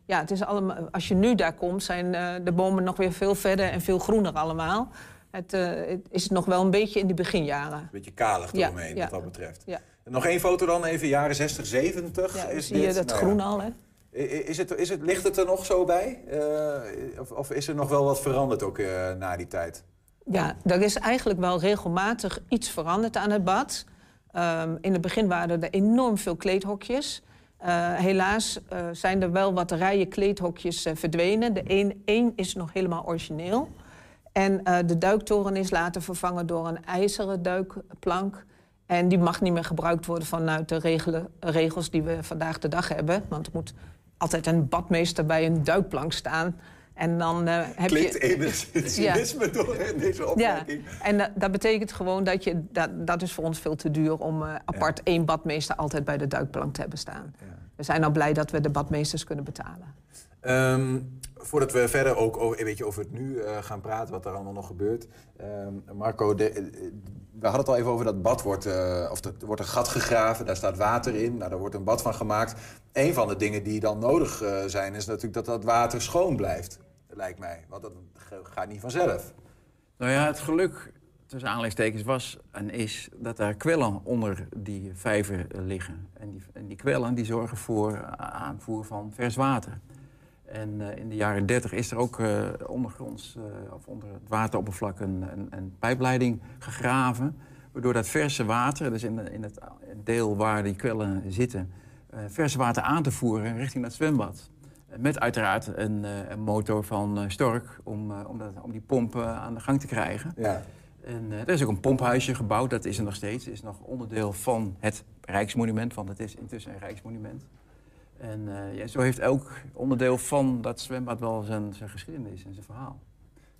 ja, het is allemaal, als je nu daar komt, zijn de bomen nog weer veel verder en veel groener allemaal. Het, uh, het is nog wel een beetje in de beginjaren. Een beetje kalig eromheen, ja, wat dat betreft. Ja. nog één foto dan, even jaren 60, 70. Ja, is zie dit? je dat nou groen al, hè? Is het, is het, ligt het er nog zo bij? Uh, of, of, is er nog wel wat veranderd ook uh, na die tijd? Ja, er is eigenlijk wel regelmatig iets veranderd aan het bad. Um, in het begin waren er enorm veel kleedhokjes. Uh, helaas zijn er wel wat rijen kleedhokjes verdwenen. De een, één is nog helemaal origineel. En de duiktoren is later vervangen door een ijzeren duikplank. En die mag niet meer gebruikt worden vanuit de regelen, regels die we vandaag de dag hebben. Want er moet altijd een badmeester bij een duikplank staan. En dan uh, heb Klinkt je... enigszins cynisme ja. door in deze opmerking. Ja. En uh, dat betekent gewoon dat je... Dat, dat is voor ons veel te duur om uh, apart ja. één badmeester altijd bij de duikplank te hebben staan. We zijn al blij dat we de badmeesters kunnen betalen. Um, voordat we verder ook over, weet je, over het nu gaan praten, wat er allemaal nog gebeurt. Um, Marco, de, we hadden het al even over dat bad wordt, of er wordt een gat gegraven, daar staat water in, nou, daar wordt een bad van gemaakt. Een van de dingen die dan nodig zijn, is natuurlijk dat dat water schoon blijft lijkt mij. Want dat gaat niet vanzelf. Nou ja, het geluk tussen aanleidingstekens was en is dat daar kwellen onder die vijver liggen. En die, en die kwellen die zorgen voor aanvoer van vers water. En uh, in de jaren 30 is er ook uh, ondergronds, uh, of onder het wateroppervlak, een, een, een, pijpleiding gegraven. Waardoor dat verse water, dus in, in het deel waar die kwellen zitten, verse water aan te voeren richting het zwembad. Met uiteraard een, eh, een motor van eh, Stork om, eh, om, dat, om die pomp aan de gang te krijgen. Ja. En er is ook een pomphuisje gebouwd, dat is er nog steeds. Het is nog onderdeel van het Rijksmonument, want het is intussen een Rijksmonument. En ja, zo heeft elk onderdeel van dat zwembad wel zijn, zijn geschiedenis en zijn verhaal.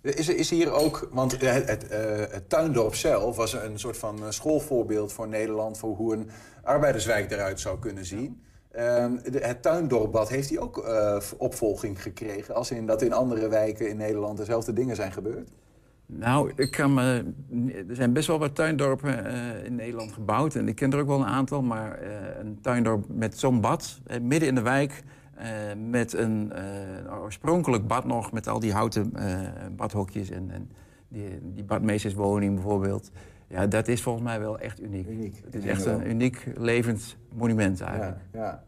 Is, is hier ook, want het, het, het, tuindorp zelf was een soort van schoolvoorbeeld voor Nederland... voor hoe een arbeiderswijk eruit zou kunnen zien. Um, het tuindorpbad, heeft hij ook opvolging gekregen? Als in dat in andere wijken in Nederland dezelfde dingen zijn gebeurd? Nou, ik kan me, er zijn best wel wat tuindorpen uh, in Nederland gebouwd. En ik ken er ook wel een aantal. Maar uh, een tuindorp met zo'n bad, midden in de wijk... met een oorspronkelijk bad nog, met al die houten badhokjes... en, en die, die badmeesterswoning bijvoorbeeld... Ja, dat is volgens mij wel echt uniek. uniek. Het is echt een uniek levend monument eigenlijk. Ja, ja.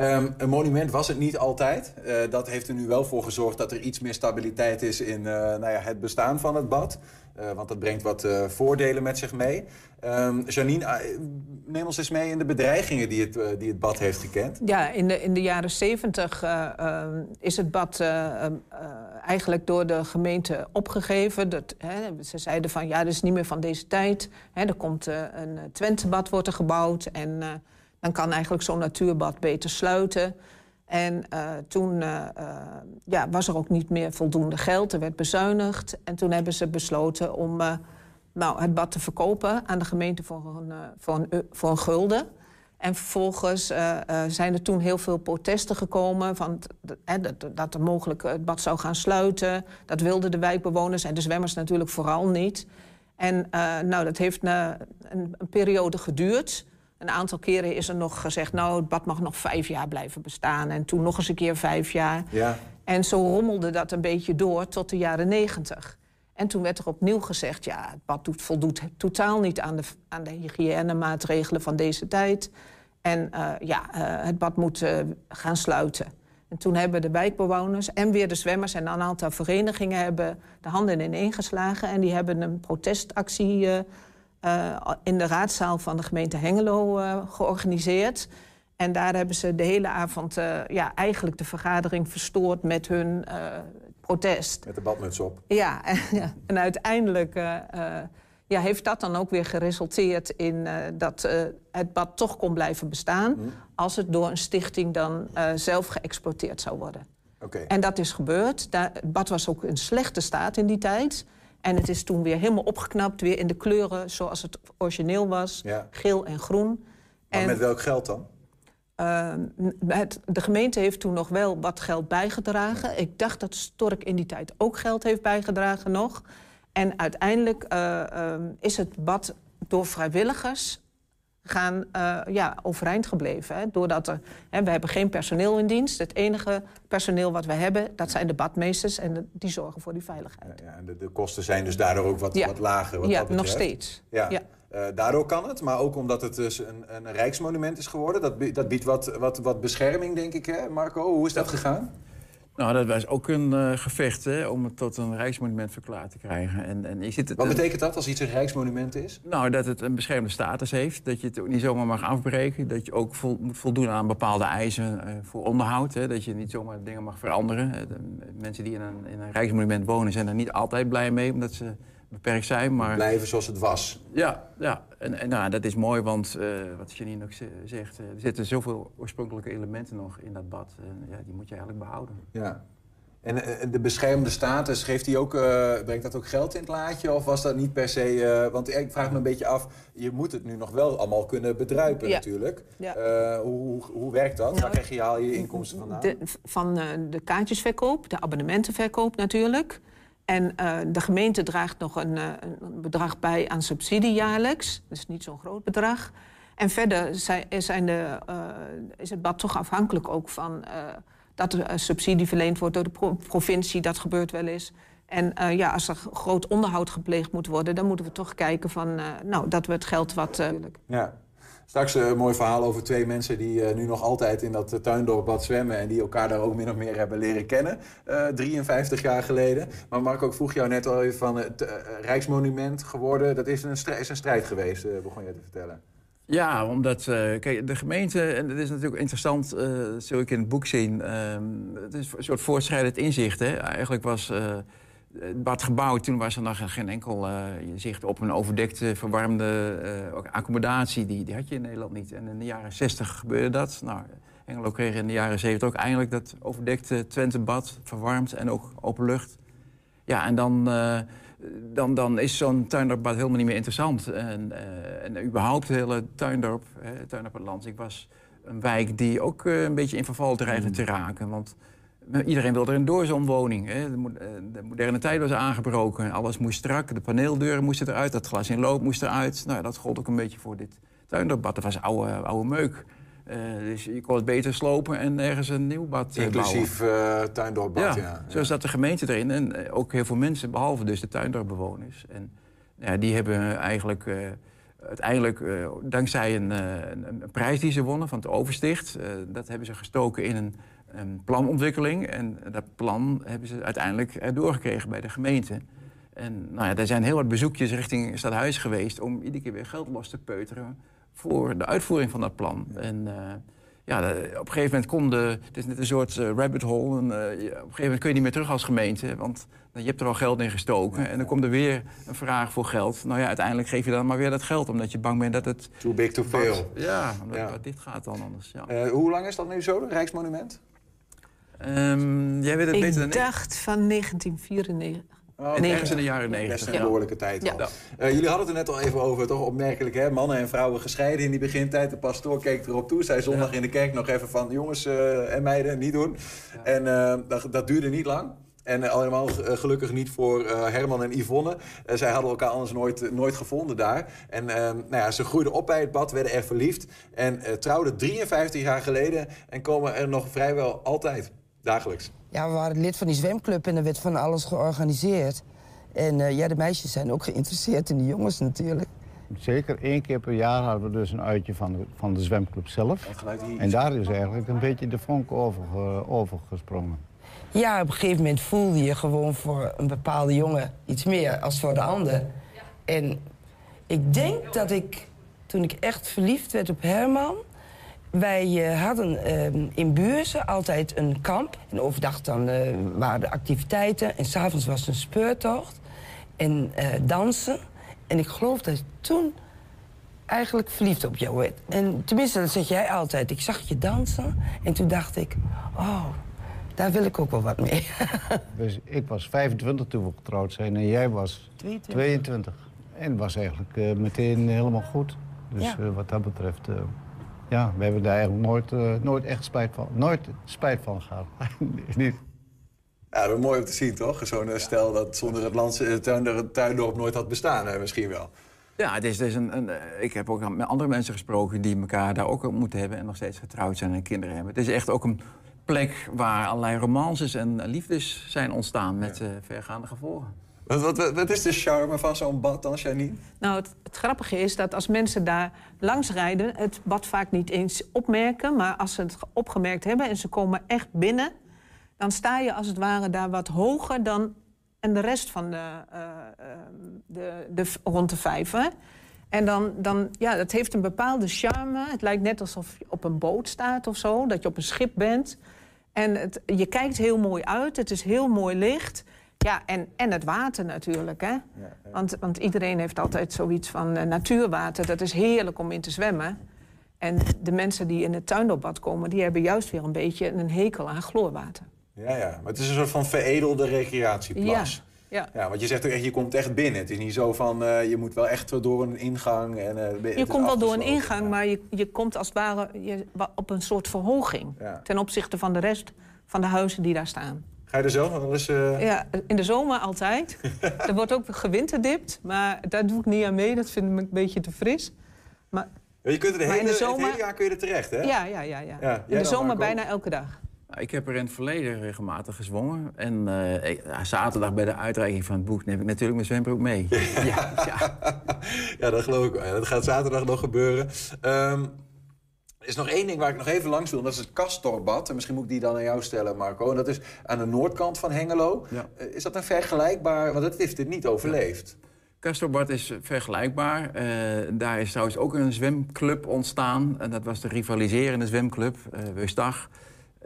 Um, een monument was het niet altijd. Uh, dat heeft er nu wel voor gezorgd dat er iets meer stabiliteit is in uh, nou ja, het bestaan van het bad. Uh, want dat brengt wat voordelen met zich mee. Um, Janine, neem ons eens mee in de bedreigingen die het, die het bad heeft gekend. Ja, in de, in de jaren zeventig ehm, is het bad eigenlijk door de gemeente opgegeven. Dat, hè, ze zeiden van ja, dat is niet meer van deze tijd. Hè, er komt een Twentebad wordt er gebouwd en dan kan eigenlijk zo'n natuurbad beter sluiten. En uh, toen ja, was er ook niet meer voldoende geld, er werd bezuinigd. En toen hebben ze besloten om nou, het bad te verkopen aan de gemeente voor een, voor een, gulden. En vervolgens zijn er toen heel veel protesten gekomen... Van dat, dat er mogelijk het bad zou gaan sluiten. Dat wilden de wijkbewoners en de zwemmers natuurlijk vooral niet. En nou, dat heeft een, een, periode geduurd. Een aantal keren is er nog gezegd... nou, het bad mag nog vijf jaar blijven bestaan. En toen nog eens een keer vijf jaar. Ja. En zo rommelde dat een beetje door tot de jaren negentig. En toen werd er opnieuw gezegd, ja, het bad doet, voldoet totaal niet aan de, aan de hygiënemaatregelen van deze tijd. En uh, ja, uh, het bad moet uh, gaan sluiten. En toen hebben de wijkbewoners en weer de zwemmers en een aantal verenigingen hebben de handen ineengeslagen. En die hebben een protestactie in de raadzaal van de gemeente Hengelo georganiseerd. En daar hebben ze de hele avond ja, eigenlijk de vergadering verstoord met hun protest. Met de badmuts op. Ja, en, ja, en uiteindelijk ja, heeft dat dan ook weer geresulteerd in dat het bad toch kon blijven bestaan... Mm. als het door een stichting dan zelf geëxploiteerd zou worden. Okay. En dat is gebeurd. Het bad was ook in slechte staat in die tijd... En het is toen weer helemaal opgeknapt, weer in de kleuren zoals het origineel was. Ja. Geel en groen. Maar en, met welk geld dan? Uh, het, de gemeente heeft toen nog wel wat geld bijgedragen. Ik dacht dat Stork in die tijd ook geld heeft bijgedragen nog. En uiteindelijk uh, uh, is het bad door vrijwilligers gaan, uh, ja, overeind gebleven. Hè? Doordat er, hè, we hebben geen personeel in dienst. Het enige personeel wat we hebben, dat zijn de badmeesters. En die zorgen voor die veiligheid. Ja, en de, de, kosten zijn dus daardoor ook wat, wat lager. Wat ja, dat nog steeds. Ja. Uh, daardoor kan het, maar ook omdat het dus een, een rijksmonument is geworden. Dat, dat biedt wat, wat, wat bescherming, denk ik, hè, Marco. Hoe is dat gegaan? Nou, dat was ook een uh, gevecht hè, om het tot een rijksmonument verklaard te krijgen. En, en je het, Wat betekent dat als iets een rijksmonument is? Nou, dat het een beschermde status heeft. Dat je het ook niet zomaar mag afbreken. Dat je ook vol, moet voldoen aan bepaalde eisen uh, voor onderhoud. Hè. Dat je niet zomaar dingen mag veranderen. De mensen die in een, in een rijksmonument wonen zijn er niet altijd blij mee. Omdat ze beperkt zijn. Maar... Blijven zoals het was. Ja, ja. en, en nou, dat is mooi, want uh, wat Janine ook zegt... Uh, er zitten zoveel oorspronkelijke elementen nog in dat bad. En ja, die moet je eigenlijk behouden. Ja. En uh, de beschermde status, geeft die ook, brengt dat ook geld in het laadje? Of was dat niet per se... want ik vraag me een beetje af, je moet het nu nog wel allemaal kunnen bedruipen ja. natuurlijk. Ja. Hoe, hoe, hoe, werkt dat? Nou, Waar krijg je, haal je inkomsten vandaan? De, van de kaartjesverkoop, de abonnementenverkoop natuurlijk... En uh, de gemeente draagt nog een, uh, een, bedrag bij aan subsidie jaarlijks. Dat is niet zo'n groot bedrag. En verder zijn, zijn de, is het bad toch afhankelijk ook van dat er subsidie verleend wordt door de pro provincie. Dat gebeurt wel eens. En ja, als er groot onderhoud gepleegd moet worden, dan moeten we toch kijken van, nou, dat we het geld wat. ja. Straks een mooi verhaal over twee mensen die uh, nu nog altijd in dat tuindorpbad zwemmen... en die elkaar daar ook min of meer hebben leren kennen, uh, 53 jaar geleden. Maar Marco, ik vroeg jou net al even van het uh, Rijksmonument geworden. Dat is een, strijd, strijd geweest, uh, begon je te vertellen. Ja, omdat kijk, de gemeente, en dat is natuurlijk interessant, zul ik in het boek zien... Ehm, het is een soort voortschrijdend inzicht. Hè? Eigenlijk was het bad gebouwd, toen was er nog geen enkel uh, zicht op een overdekte, verwarmde uh, accommodatie. Die, die had je in Nederland niet. En in de jaren 60 gebeurde dat. Nou, Engelo kreeg in de jaren 70 ook eindelijk dat overdekte Twentebad, verwarmd en ook open lucht. Ja, en dan, uh, dan, dan is zo'n tuindorpbad helemaal niet meer interessant. En, en überhaupt het hele tuindorp, hè, tuindorp het land. Ik was een wijk die ook een beetje in verval dreigde te raken. Want Iedereen wilde een doorzoomwoning. Hè. De moderne tijd was aangebroken. Alles moest strak. De paneeldeuren moesten eruit. Dat glas in loop moest eruit. Nou, dat gold ook een beetje voor dit tuinderbad. Dat was oude, oude meuk. Uh, dus je kon het beter slopen en ergens een nieuw bad Inclusief uh, tuindorpbad, ja. ja. Zo zat de gemeente erin. En ook heel veel mensen, behalve dus de tuindorpbewoners. En ja, die hebben eigenlijk... Uh, uiteindelijk, dankzij een, een, een, prijs die ze wonnen van het Oversticht... dat hebben ze gestoken in een een planontwikkeling. En dat plan hebben ze uiteindelijk doorgekregen bij de gemeente. En nou ja, er zijn heel wat bezoekjes richting Stadhuis geweest... om iedere keer weer geld los te peuteren voor de uitvoering van dat plan. En uh, ja, op een gegeven moment kon de... Het is net een soort uh, rabbit hole. En, uh, op een gegeven moment kun je niet meer terug als gemeente... want je hebt er al geld in gestoken. En dan komt er weer een vraag voor geld. Nou ja, uiteindelijk geef je dan maar weer dat geld... omdat je bang bent dat het... Too big to fail. Ja, omdat ja. dit gaat dan anders. Ja. hoe lang is dat nu zo, een Rijksmonument? Um, jij weet het ik beter dan ik. dacht van 1994. Oh, ergens in de jaren 90. Best een behoorlijke tijd. Ja. Uh, jullie hadden het er net al even over, toch opmerkelijk, hè? Mannen en vrouwen gescheiden in die begintijd. De pastoor keek erop toe, zei zondag in de kerk nog even van... jongens uh, en meiden, niet doen. En uh, dat, dat duurde niet lang. En uh, allemaal gelukkig niet voor uh, Herman en Yvonne. Uh, zij hadden elkaar anders nooit, nooit gevonden daar. En nou ja, ze groeiden op bij het bad, werden er verliefd. En trouwden 53 jaar geleden en komen er nog vrijwel altijd. Dagelijks? Ja, we waren lid van die zwemclub en er werd van alles georganiseerd. En uh, ja, de meisjes zijn ook geïnteresseerd in de jongens natuurlijk. Zeker één keer per jaar hadden we dus een uitje van de, van de zwemclub zelf. En daar is eigenlijk een beetje de vonk over, uh, over gesprongen. Ja, op een gegeven moment voelde je gewoon voor een bepaalde jongen iets meer als voor de ander. En ik denk dat ik, toen ik echt verliefd werd op Herman... Wij uh, hadden uh, in Buurzen altijd een kamp. En overdag dan uh, waren de activiteiten. En s'avonds was een speurtocht. En dansen. En ik geloof dat ik toen eigenlijk verliefd op jou werd. En tenminste, dat zeg jij altijd. Ik zag je dansen. En toen dacht ik, oh, daar wil ik ook wel wat mee. dus ik was 25 toen we getrouwd zijn. En jij was 22. 22. En was eigenlijk meteen helemaal goed. Dus ja. wat dat betreft ja, we hebben daar eigenlijk nooit, uh, nooit echt spijt van, nooit spijt van gehad. niet. Ja, dat is mooi om te zien, toch? Zo'n uh, stel dat zonder het landse tuindorp, tuindorp nooit had bestaan, hè, misschien wel. Ja, het is, het is een, een, eh, ik heb ook met andere mensen gesproken die elkaar daar ook moeten hebben en nog steeds getrouwd zijn en kinderen hebben. Het is echt ook een plek waar allerlei romances en liefdes zijn ontstaan met uh, vergaande gevolgen. Wat, is de charme van zo'n bad dan, Janine? Nou, het, grappige is dat als mensen daar langs rijden... het bad vaak niet eens opmerken. Maar als ze het opgemerkt hebben en ze komen echt binnen... dan sta je als het ware daar wat hoger dan en de rest van de, uh, de, de, rond de vijver. En dan, dan, ja, dat heeft een bepaalde charme. Het lijkt net alsof je op een boot staat of zo, dat je op een schip bent. En het, je kijkt heel mooi uit, het is heel mooi licht. Ja, en, en het water natuurlijk. Hè? Ja, ja. Want, want iedereen heeft altijd zoiets van uh, natuurwater. Dat is heerlijk om in te zwemmen. En de mensen die in het tuindopbad komen... die hebben juist weer een beetje een hekel aan chloorwater. Ja, ja, maar het is een soort van veredelde recreatieplas. Ja, ja. ja want je zegt ook echt, je komt echt binnen. Het is niet zo van, uh, je moet wel echt door een ingang. En, uh, je komt wel door een ingang, maar je, je komt als het ware je, op een soort verhoging. Ten opzichte van de rest van de huizen die daar staan. Ga je er zelf wel eens... Uh... Ja, in de zomer altijd. er wordt ook gewinterdipt, maar daar doe ik niet aan mee. Dat vind ik een beetje te fris. Maar, je kunt er de hele, in de zomer... het hele jaar kun je er terecht, hè? Ja, ja, ja. ja. ja in de zomer bijna elke dag. Nou, ik heb er in het verleden regelmatig gezwommen. En uh, zaterdag bij de uitreiking van het boek neem ik natuurlijk mijn zwembroek mee. ja, ja. ja, dat geloof ik wel. Dat gaat zaterdag nog gebeuren. Um, er is nog één ding waar ik nog even langs wil. Dat is het Castorbad. En misschien moet ik die dan aan jou stellen, Marco. En dat is aan de noordkant van Hengelo. Ja. Uh, is dat een vergelijkbaar... Want het heeft dit niet overleefd. Ja. Castorbad is vergelijkbaar. Uh, daar is trouwens ook een zwemclub ontstaan. En dat was de rivaliserende zwemclub, uh, Weustag.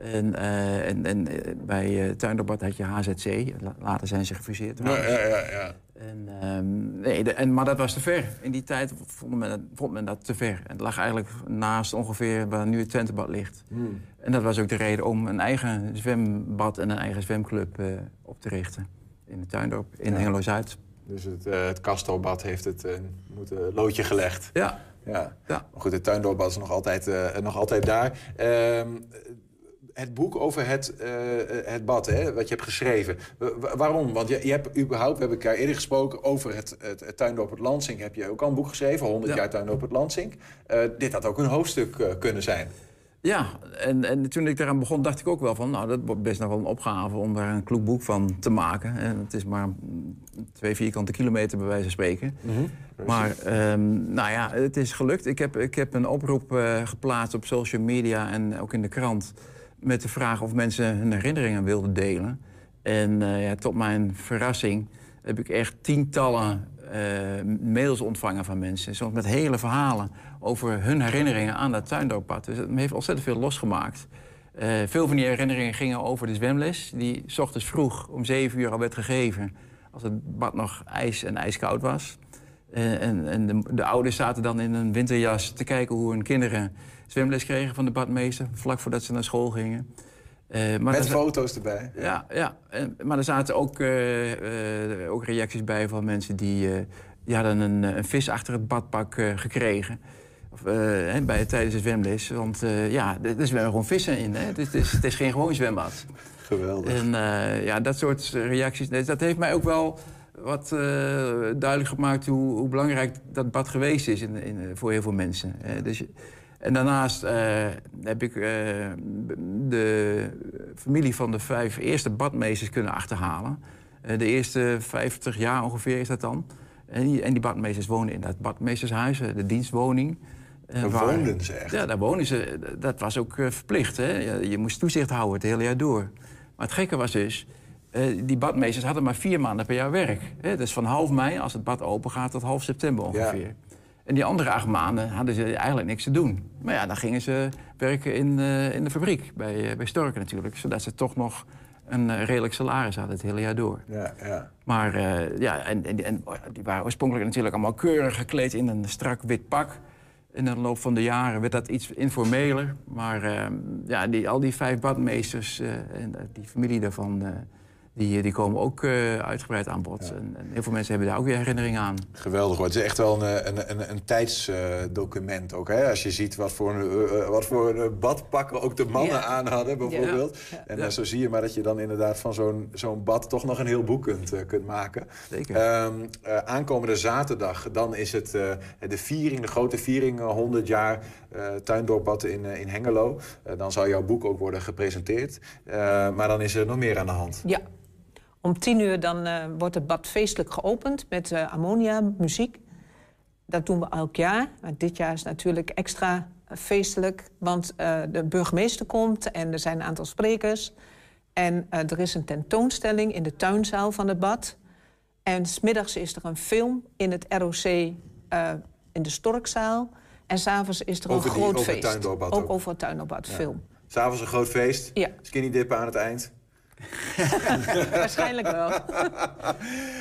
En, uh, en, en bij uh, Tuinderbad had je HZC. Later zijn ze gefuseerd. Ja, ja, ja, ja. En, um, nee, de, en, maar dat was te ver. In die tijd vond men, vond men dat te ver. En het lag eigenlijk naast ongeveer waar nu het Twentebad ligt. Hmm. En dat was ook de reden om een eigen zwembad en een eigen zwemclub uh, op te richten. In het Tuindorp, in ja. Hengelo-Zuid. Dus het, het Castelbad heeft het moeten loodje gelegd. Ja. Ja. ja. Maar goed, het Tuindorpbad is nog altijd, nog altijd daar. Ehm, het boek over het, uh, het bad, hè, wat je hebt geschreven. waarom? Want je, je hebt überhaupt, we hebben elkaar eerder gesproken over het, het, het het Lansing. Heb je ook al een boek geschreven, 100 ja. jaar Tuindorp het Lansing. Uh, dit had ook een hoofdstuk uh, kunnen zijn. Ja, en, en toen ik eraan begon, dacht ik ook wel van... nou, dat wordt best nog wel een opgave om daar een kloek boek van te maken. En het is maar twee vierkante kilometer bij wijze van spreken. Mm -hmm. Maar um, nou ja, het is gelukt. Ik heb, ik heb een oproep uh, geplaatst op social media en ook in de krant met de vraag of mensen hun herinneringen wilden delen. En uh, ja, tot mijn verrassing heb ik echt tientallen uh, mails ontvangen van mensen. Soms met hele verhalen over hun herinneringen aan dat tuindorppad. Dus het heeft ontzettend veel losgemaakt. Uh, veel van die herinneringen gingen over de zwemles... die s ochtends vroeg om zeven uur al werd gegeven... als het bad nog ijs en ijskoud was. En, en de, de, ouders zaten dan in een winterjas te kijken hoe hun kinderen zwemles kregen van de badmeester, vlak voordat ze naar school gingen. Uh, maar Met foto's erbij? Ja, ja. maar er zaten ook, uh, uh, ook reacties bij van mensen die, die hadden een, een, vis achter het badpak gekregen. Of, bij, tijdens de zwemles. Want ja, er zwemmen gewoon vissen in. Hè? Het, is, het, is, het is geen gewoon zwembad. Geweldig. En ja, dat soort reacties, dat heeft mij ook wel wat duidelijk gemaakt hoe, hoe, belangrijk dat bad geweest is in, in, voor heel veel mensen. dus en daarnaast uh, heb ik uh, de familie van de vijf eerste badmeesters kunnen achterhalen. Uh, de eerste 50 jaar ongeveer is dat dan. En die, en die badmeesters wonen in dat badmeestershuis, de dienstwoning. Daar waar, woonden ze echt? Ja, daar wonen ze. Dat was ook verplicht. Hè? Je, je, moest toezicht houden het hele jaar door. Maar het gekke was dus, die badmeesters hadden maar vier maanden per jaar werk. Hè? Dus van half mei, als het bad open gaat, tot half september ongeveer. Ja. En die andere acht maanden hadden ze eigenlijk niks te doen. Maar ja, dan gingen ze werken in, uh, in de fabriek, bij, uh, bij Storken natuurlijk. Zodat ze toch nog een uh, redelijk salaris hadden het hele jaar door. Ja, ja. Maar ja, en, en, en, die waren oorspronkelijk natuurlijk allemaal keurig gekleed in een strak wit pak. In de loop van de jaren werd dat iets informeler. Maar ja, die, al die vijf badmeesters en die familie daarvan... die, die komen ook uh, uitgebreid aan bod. En, en, heel veel mensen hebben daar ook weer herinneringen aan. Geweldig hoor. Het is echt wel een, een, een, een tijdsdocument ook. Hè? Als je ziet wat voor, een, wat voor badpakken ook de mannen aan hadden bijvoorbeeld. En zo zie je maar dat je dan inderdaad van zo'n zo'n bad toch nog een heel boek kunt, kunt maken. Zeker. Um, aankomende zaterdag, dan is het de viering, de grote viering, 100 jaar tuindorpbad in, in Hengelo. dan zal jouw boek ook worden gepresenteerd. maar dan is er nog meer aan de hand. Ja, om tien uur dan, uh, wordt het bad feestelijk geopend met uh, ammonia, muziek. Dat doen we elk jaar. Maar dit jaar is natuurlijk extra feestelijk, want uh, de burgemeester komt en er zijn een aantal sprekers. En er is een tentoonstelling in de tuinzaal van het bad. En smiddags is er een film in het ROC in de Storkzaal. En s'avonds is er over een groot die, over feest. ook, ook over het tuinbouwbad ja. film. S'avonds een groot feest. Ja. Skinny dippen aan het eind. Waarschijnlijk wel.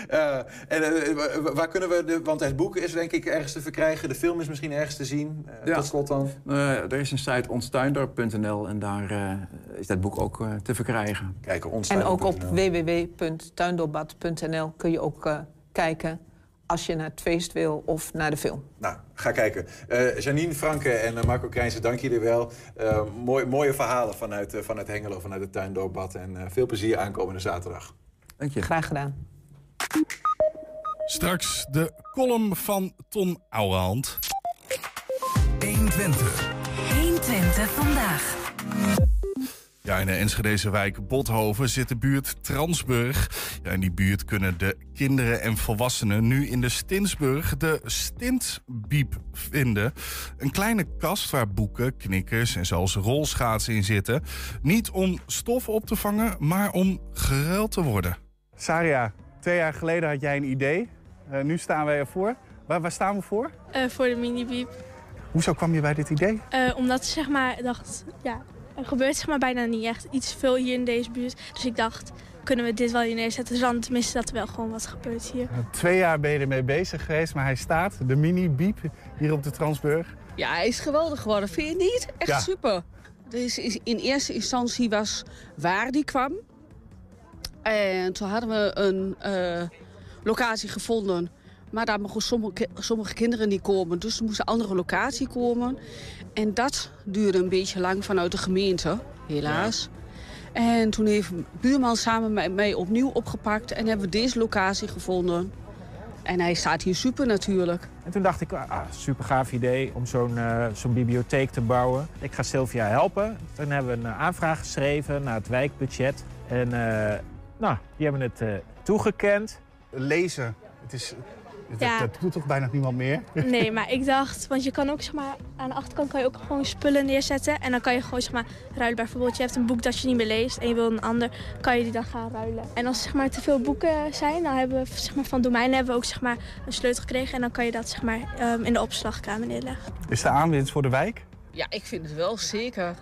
uh, en uh, waar kunnen we, de, want het boek is denk ik ergens te verkrijgen, de film is misschien ergens te zien. Uh, ja. Tot slot dan. er is een site onstuindorp.nl en daar is dat boek ook te verkrijgen. Kijk, en ook op www.tuindorpbad.nl kun je ook kijken als je naar het feest wil of naar de film. Nou, ga kijken. Uh, Janine Franke en uh, Marco Krijnse, dank jullie wel. Uh, mooi, mooie verhalen vanuit, vanuit Hengelo, vanuit het tuindoorbad. En veel plezier aankomende zaterdag. Dank je. Graag gedaan. Straks de column van Ton Ouwehand. 120. 120 vandaag. Ja, in de Enschedeze wijk Bothoven zit de buurt Transburg. Ja, in die buurt kunnen de kinderen en volwassenen nu in de Stinsburg de Stintbiep vinden. Een kleine kast waar boeken, knikkers en zelfs rolschaatsen in zitten. Niet om stof op te vangen, maar om geruild te worden. Saria, twee jaar geleden had jij een idee. Uh, nu staan wij ervoor. Waar, waar staan we voor? Uh, voor de mini-biep. Hoezo kwam je bij dit idee? Uh, omdat zeg maar, ik dacht, ja, er gebeurt zeg maar bijna niet echt iets veel hier in deze buurt. Dus ik dacht, kunnen we dit wel hier neerzetten? Dus dan tenminste dat er wel gewoon wat gebeurt hier. Twee jaar ben je ermee bezig geweest, maar hij staat, de mini-biep, hier op de Transburg. Ja, hij is geweldig geworden. Vind je niet? Echt ja. super. Dus in eerste instantie was waar die kwam. En toen hadden we een uh, locatie gevonden. Maar daar mochten sommige, sommige kinderen niet komen. Dus er moest een andere locatie komen. En dat duurde een beetje lang vanuit de gemeente, helaas. Ja. En toen heeft buurman samen met mij opnieuw opgepakt... en hebben we deze locatie gevonden. En hij staat hier super natuurlijk. En toen dacht ik, ah, super gaaf idee om zo'n uh, zo'n bibliotheek te bouwen. Ik ga Sylvia helpen. Toen hebben we een aanvraag geschreven naar het wijkbudget. En uh, nou, die hebben het uh, toegekend. Lezen, het is, Ja. dat doet toch bijna niemand meer? Nee, maar ik dacht, want je kan ook zeg maar, aan de achterkant kan je ook gewoon spullen neerzetten. En dan kan je gewoon zeg maar, ruilen. Bijvoorbeeld, je hebt een boek dat je niet meer leest en je wil een ander, kan je die dan gaan ruilen. En als er zeg maar, te veel boeken zijn, dan hebben we zeg maar, van domein hebben we ook zeg maar, een sleutel gekregen. En dan kan je dat zeg maar, um, in de opslagkamer neerleggen. Is de aanwinst voor de wijk? Ja, ik vind het wel zeker.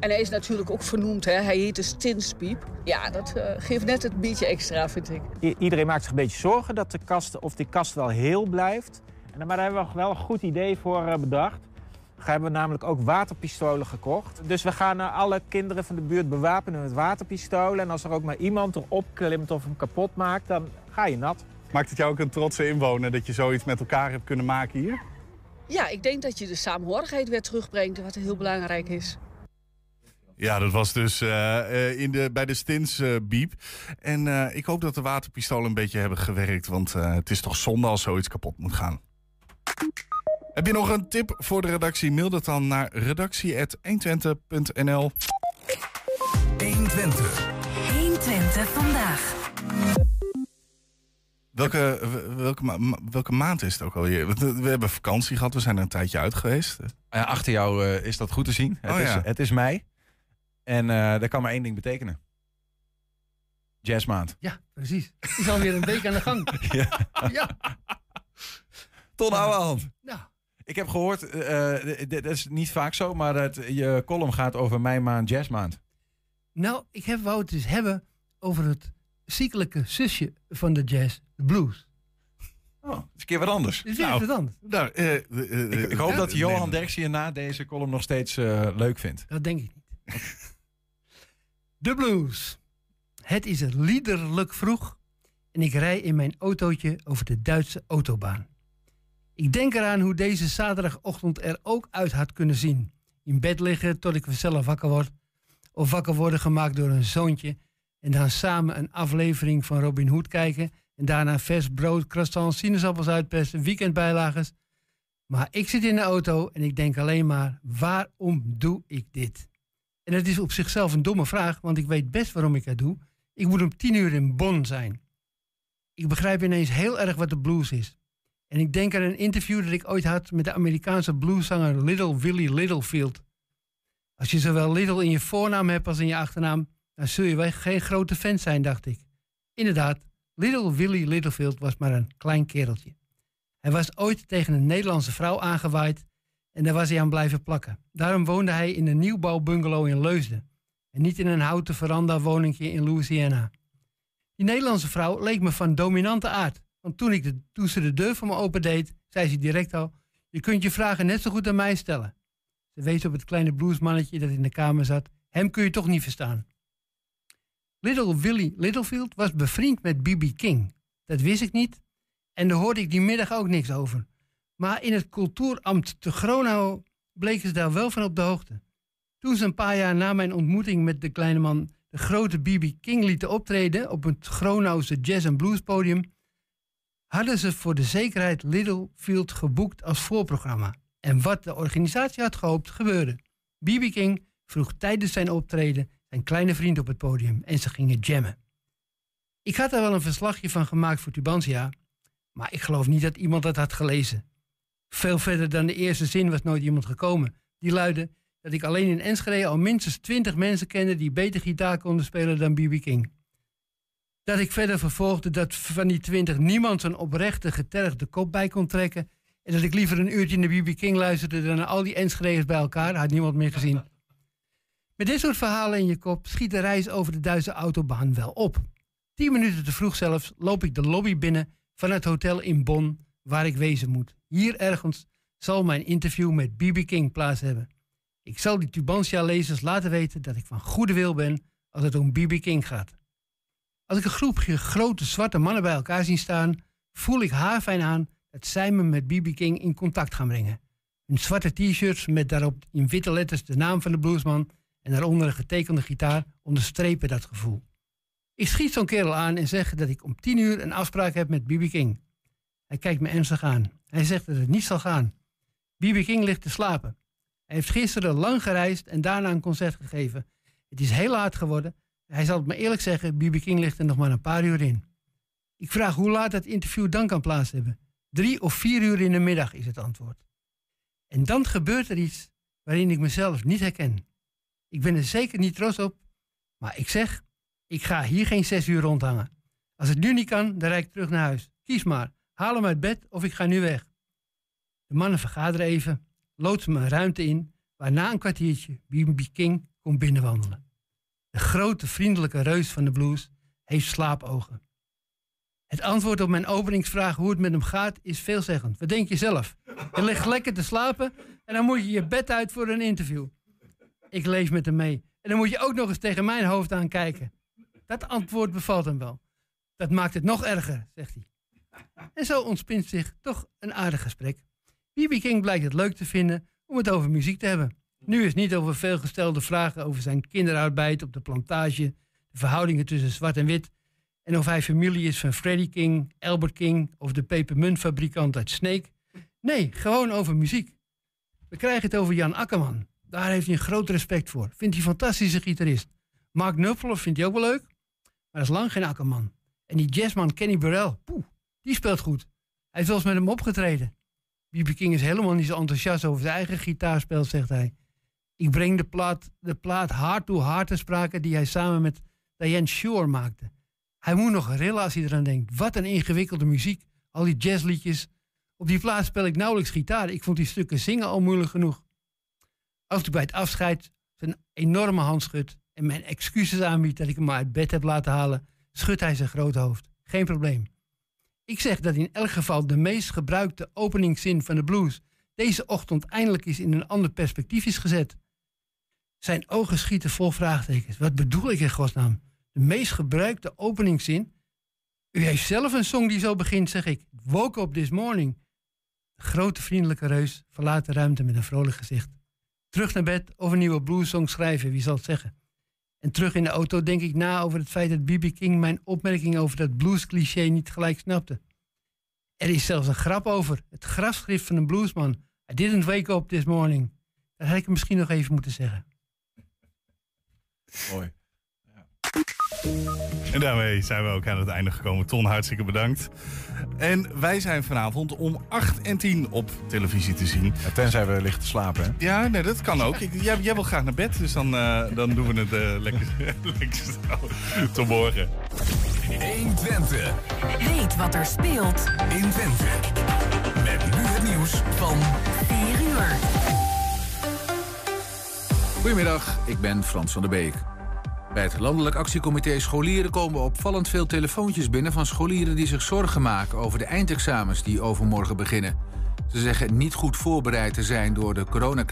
En hij is natuurlijk ook vernoemd, hè? hij heet de Stinspiep. Ja, dat uh, geeft net een beetje extra, vind ik. I iedereen maakt zich een beetje zorgen dat de kast, of die kast wel heel blijft. En, maar daar hebben we wel een goed idee voor uh, bedacht. We hebben namelijk ook waterpistolen gekocht. Dus we gaan uh, alle kinderen van de buurt bewapenen met waterpistolen. En als er ook maar iemand erop klimt of hem kapot maakt, dan ga je nat. Maakt het jou ook een trotse inwoner dat je zoiets met elkaar hebt kunnen maken hier? Ja, ik denk dat je de samenhorigheid weer terugbrengt, wat heel belangrijk is. Ja, dat was dus uh, uh, in de, bij de Stins uh, biep. En ik hoop dat de waterpistolen een beetje hebben gewerkt. Want het is toch zonde als zoiets kapot moet gaan. Heb je nog een tip voor de redactie? Mail dat dan naar redactie.120.nl 120. 120 vandaag. Welke, welke, ma welke maand is het ook alweer? We hebben vakantie gehad, we zijn er een tijdje uit geweest. Ja, achter jou is dat goed te zien. Het, oh, is, ja. het is mei. En uh, dat kan maar één ding betekenen. Jazzmaand. Ja, precies. Is alweer een week aan de gang. ja. ja. Ton Ouwehand. Ja. Ik heb gehoord, uh, dit is niet vaak zo, maar dat je column gaat over mei maand, jazzmaand. Nou, ik heb, wou het dus hebben over het ziekelijke zusje van de jazz, de blues. Oh, dat is een keer wat anders. Dat is nou, wat anders. Nou, uh, ik, ik, hoop dat Johan Derksen je na deze column nog steeds leuk vindt. Dat denk ik niet. De blues. Het is liederlijk vroeg en ik rij in mijn autootje over de Duitse autobaan. Ik denk eraan hoe deze zaterdagochtend er ook uit had kunnen zien. In bed liggen tot ik zelf wakker word. Of wakker worden gemaakt door een zoontje. En dan samen een aflevering van Robin Hood kijken. En daarna vers brood, croissants, sinaasappels uitpersen, weekendbijlagers. Maar ik zit in de auto en ik denk alleen maar, waarom doe ik dit? En dat is op zichzelf een domme vraag, want ik weet best waarom ik het doe. Ik moet om tien uur in Bonn zijn. Ik begrijp ineens heel erg wat de blues is. En ik denk aan een interview dat ik ooit had met de Amerikaanse blueszanger Little Willie Littlefield. Als je zowel Little in je voornaam hebt als in je achternaam, dan zul je wel geen grote fan zijn, dacht ik. Inderdaad, Little Willie Littlefield was maar een klein kereltje. Hij was ooit tegen een Nederlandse vrouw aangewaaid en daar was hij aan blijven plakken. Daarom woonde hij in een nieuwbouwbungalow in Leusden en niet in een houten veranda woningje in Louisiana. Die Nederlandse vrouw leek me van dominante aard. Want toen, ik toen ze de deur voor me opendeed, zei ze direct al: Je kunt je vragen net zo goed aan mij stellen. Ze wees op het kleine bluesmannetje dat in de kamer zat. Hem kun je toch niet verstaan. Little Willie Littlefield was bevriend met B.B. King. Dat wist ik niet en daar hoorde ik die middag ook niks over. Maar in het cultuurambt te Gronau bleken ze daar wel van op de hoogte. Toen ze een paar jaar na mijn ontmoeting met de kleine man de grote B.B. King lieten optreden op het Gronauwse jazz- en bluespodium, hadden ze voor de zekerheid Littlefield geboekt als voorprogramma. En wat de organisatie had gehoopt, gebeurde. B.B. King vroeg tijdens zijn optreden zijn kleine vriend op het podium en ze gingen jammen. Ik had er wel een verslagje van gemaakt voor Tubantia, maar ik geloof niet dat iemand dat had gelezen. Veel verder dan de eerste zin was nooit iemand gekomen. Die luidde dat ik alleen in Enschede al minstens twintig mensen kende die beter gitaar konden spelen dan B.B. King. Dat ik verder vervolgde dat van die twintig niemand zo'n oprechte, getergde kop bij kon trekken. En dat ik liever een uurtje naar B.B. King luisterde dan naar al die Enschede's bij elkaar. Had niemand meer gezien. Met dit soort verhalen in je kop schiet de reis over de Duitse autobaan wel op. Tien minuten te vroeg zelfs loop ik de lobby binnen van het hotel in Bonn waar ik wezen moet. Hier ergens zal mijn interview met B.B. King plaats hebben. Ik zal die Tubantia-lezers laten weten dat ik van goede wil ben als het om B.B. King gaat. Als ik een groepje grote zwarte mannen bij elkaar zie staan, voel ik haarfijn aan dat zij me met B.B. King in contact gaan brengen. Hun zwarte t-shirts met daarop in witte letters de naam van de bluesman en daaronder een getekende gitaar onderstrepen dat gevoel. Ik schiet zo'n kerel aan en zeg dat ik om tien uur een afspraak heb met B.B. King. Hij kijkt me ernstig aan. Hij zegt dat het niet zal gaan. B.B. King ligt te slapen. Hij heeft gisteren lang gereisd en daarna een concert gegeven. Het is heel laat geworden. Hij zal het me eerlijk zeggen, B.B. King ligt er nog maar een paar uur in. Ik vraag hoe laat het interview dan kan plaats hebben. Drie of vier uur in de middag is het antwoord. En dan gebeurt er iets waarin ik mezelf niet herken. Ik ben er zeker niet trots op, maar ik zeg, ik ga hier geen zes uur rondhangen. Als het nu niet kan, dan rijd ik terug naar huis. Kies maar, haal hem uit bed of ik ga nu weg. De mannen vergaderen even, loodsen me een ruimte in, waarna een kwartiertje B.B. King komt binnenwandelen. De grote vriendelijke reus van de blues heeft slaapogen. Het antwoord op mijn openingsvraag hoe het met hem gaat is veelzeggend. Wat denk je zelf? Je ligt lekker te slapen en dan moet je je bed uit voor een interview. Ik lees met hem mee. En dan moet je ook nog eens tegen mijn hoofd aankijken. Dat antwoord bevalt hem wel. Dat maakt het nog erger, zegt hij. En zo ontspint zich toch een aardig gesprek. B.B. King blijkt het leuk te vinden om het over muziek te hebben. Nu is niet over veelgestelde vragen over zijn kinderarbeid op de plantage, de verhoudingen tussen zwart en wit, en of hij familie is van Freddie King, Albert King of de pepermuntfabrikant uit Snake. Nee, gewoon over muziek. We krijgen het over Jan Akkerman. Daar heeft hij een groot respect voor. Vindt hij een fantastische gitarist. Mark Knopfler vindt hij ook wel leuk, maar dat is lang geen Akkerman. En die jazzman Kenny Burrell, poeh, die speelt goed. Hij heeft wel eens met hem opgetreden. B.B. King is helemaal niet zo enthousiast over zijn eigen gitaarspel, zegt hij. Ik breng de plaat, de plaat Hard to Hard te sprake die hij samen met Diane Shore maakte. Hij moet nog rillen als hij eraan denkt. Wat een ingewikkelde muziek. Al die jazzliedjes. Op die plaat speel ik nauwelijks gitaar. Ik vond die stukken zingen al moeilijk genoeg. Als ik bij het afscheid zijn enorme hand schudt en mijn excuses aanbiedt dat ik hem maar uit bed heb laten halen, schudt hij zijn grote hoofd. Geen probleem. Ik zeg dat in elk geval de meest gebruikte openingszin van de blues deze ochtend eindelijk is in een ander perspectief is gezet. Zijn ogen schieten vol vraagtekens. Wat bedoel ik in godsnaam? De meest gebruikte openingszin. U heeft zelf een song die zo begint, zeg ik. Woke up this morning. De grote vriendelijke reus verlaat de ruimte met een vrolijk gezicht. Terug naar bed of een nieuwe bluessong schrijven, wie zal het zeggen? En terug in de auto denk ik na over het feit dat B.B. King mijn opmerking over dat bluescliché niet gelijk snapte. Er is zelfs een grap over. Het grafschrift van een bluesman. I didn't wake up this morning. Dat had ik misschien nog even moeten zeggen. Mooi. En daarmee zijn we ook aan het einde gekomen. Ton, hartstikke bedankt. En wij zijn vanavond om 8 en 10 op televisie te zien. Ja, tenzij we liggen te slapen, hè? Ja, nee, dat kan ook. Ik, jij, jij wil graag naar bed, dus dan, uh, dan doen we het uh, lekker, lekker snel. Tot morgen. 120. Weet wat er speelt in Twente. Met nu het nieuws van 4 uur. Goedemiddag, ik ben Frans van der Beek. Bij het Landelijk Actiecomité Scholieren komen opvallend veel telefoontjes binnen van scholieren die zich zorgen maken over de eindexamens die overmorgen beginnen. Ze zeggen niet goed voorbereid te zijn door de coronacrisis.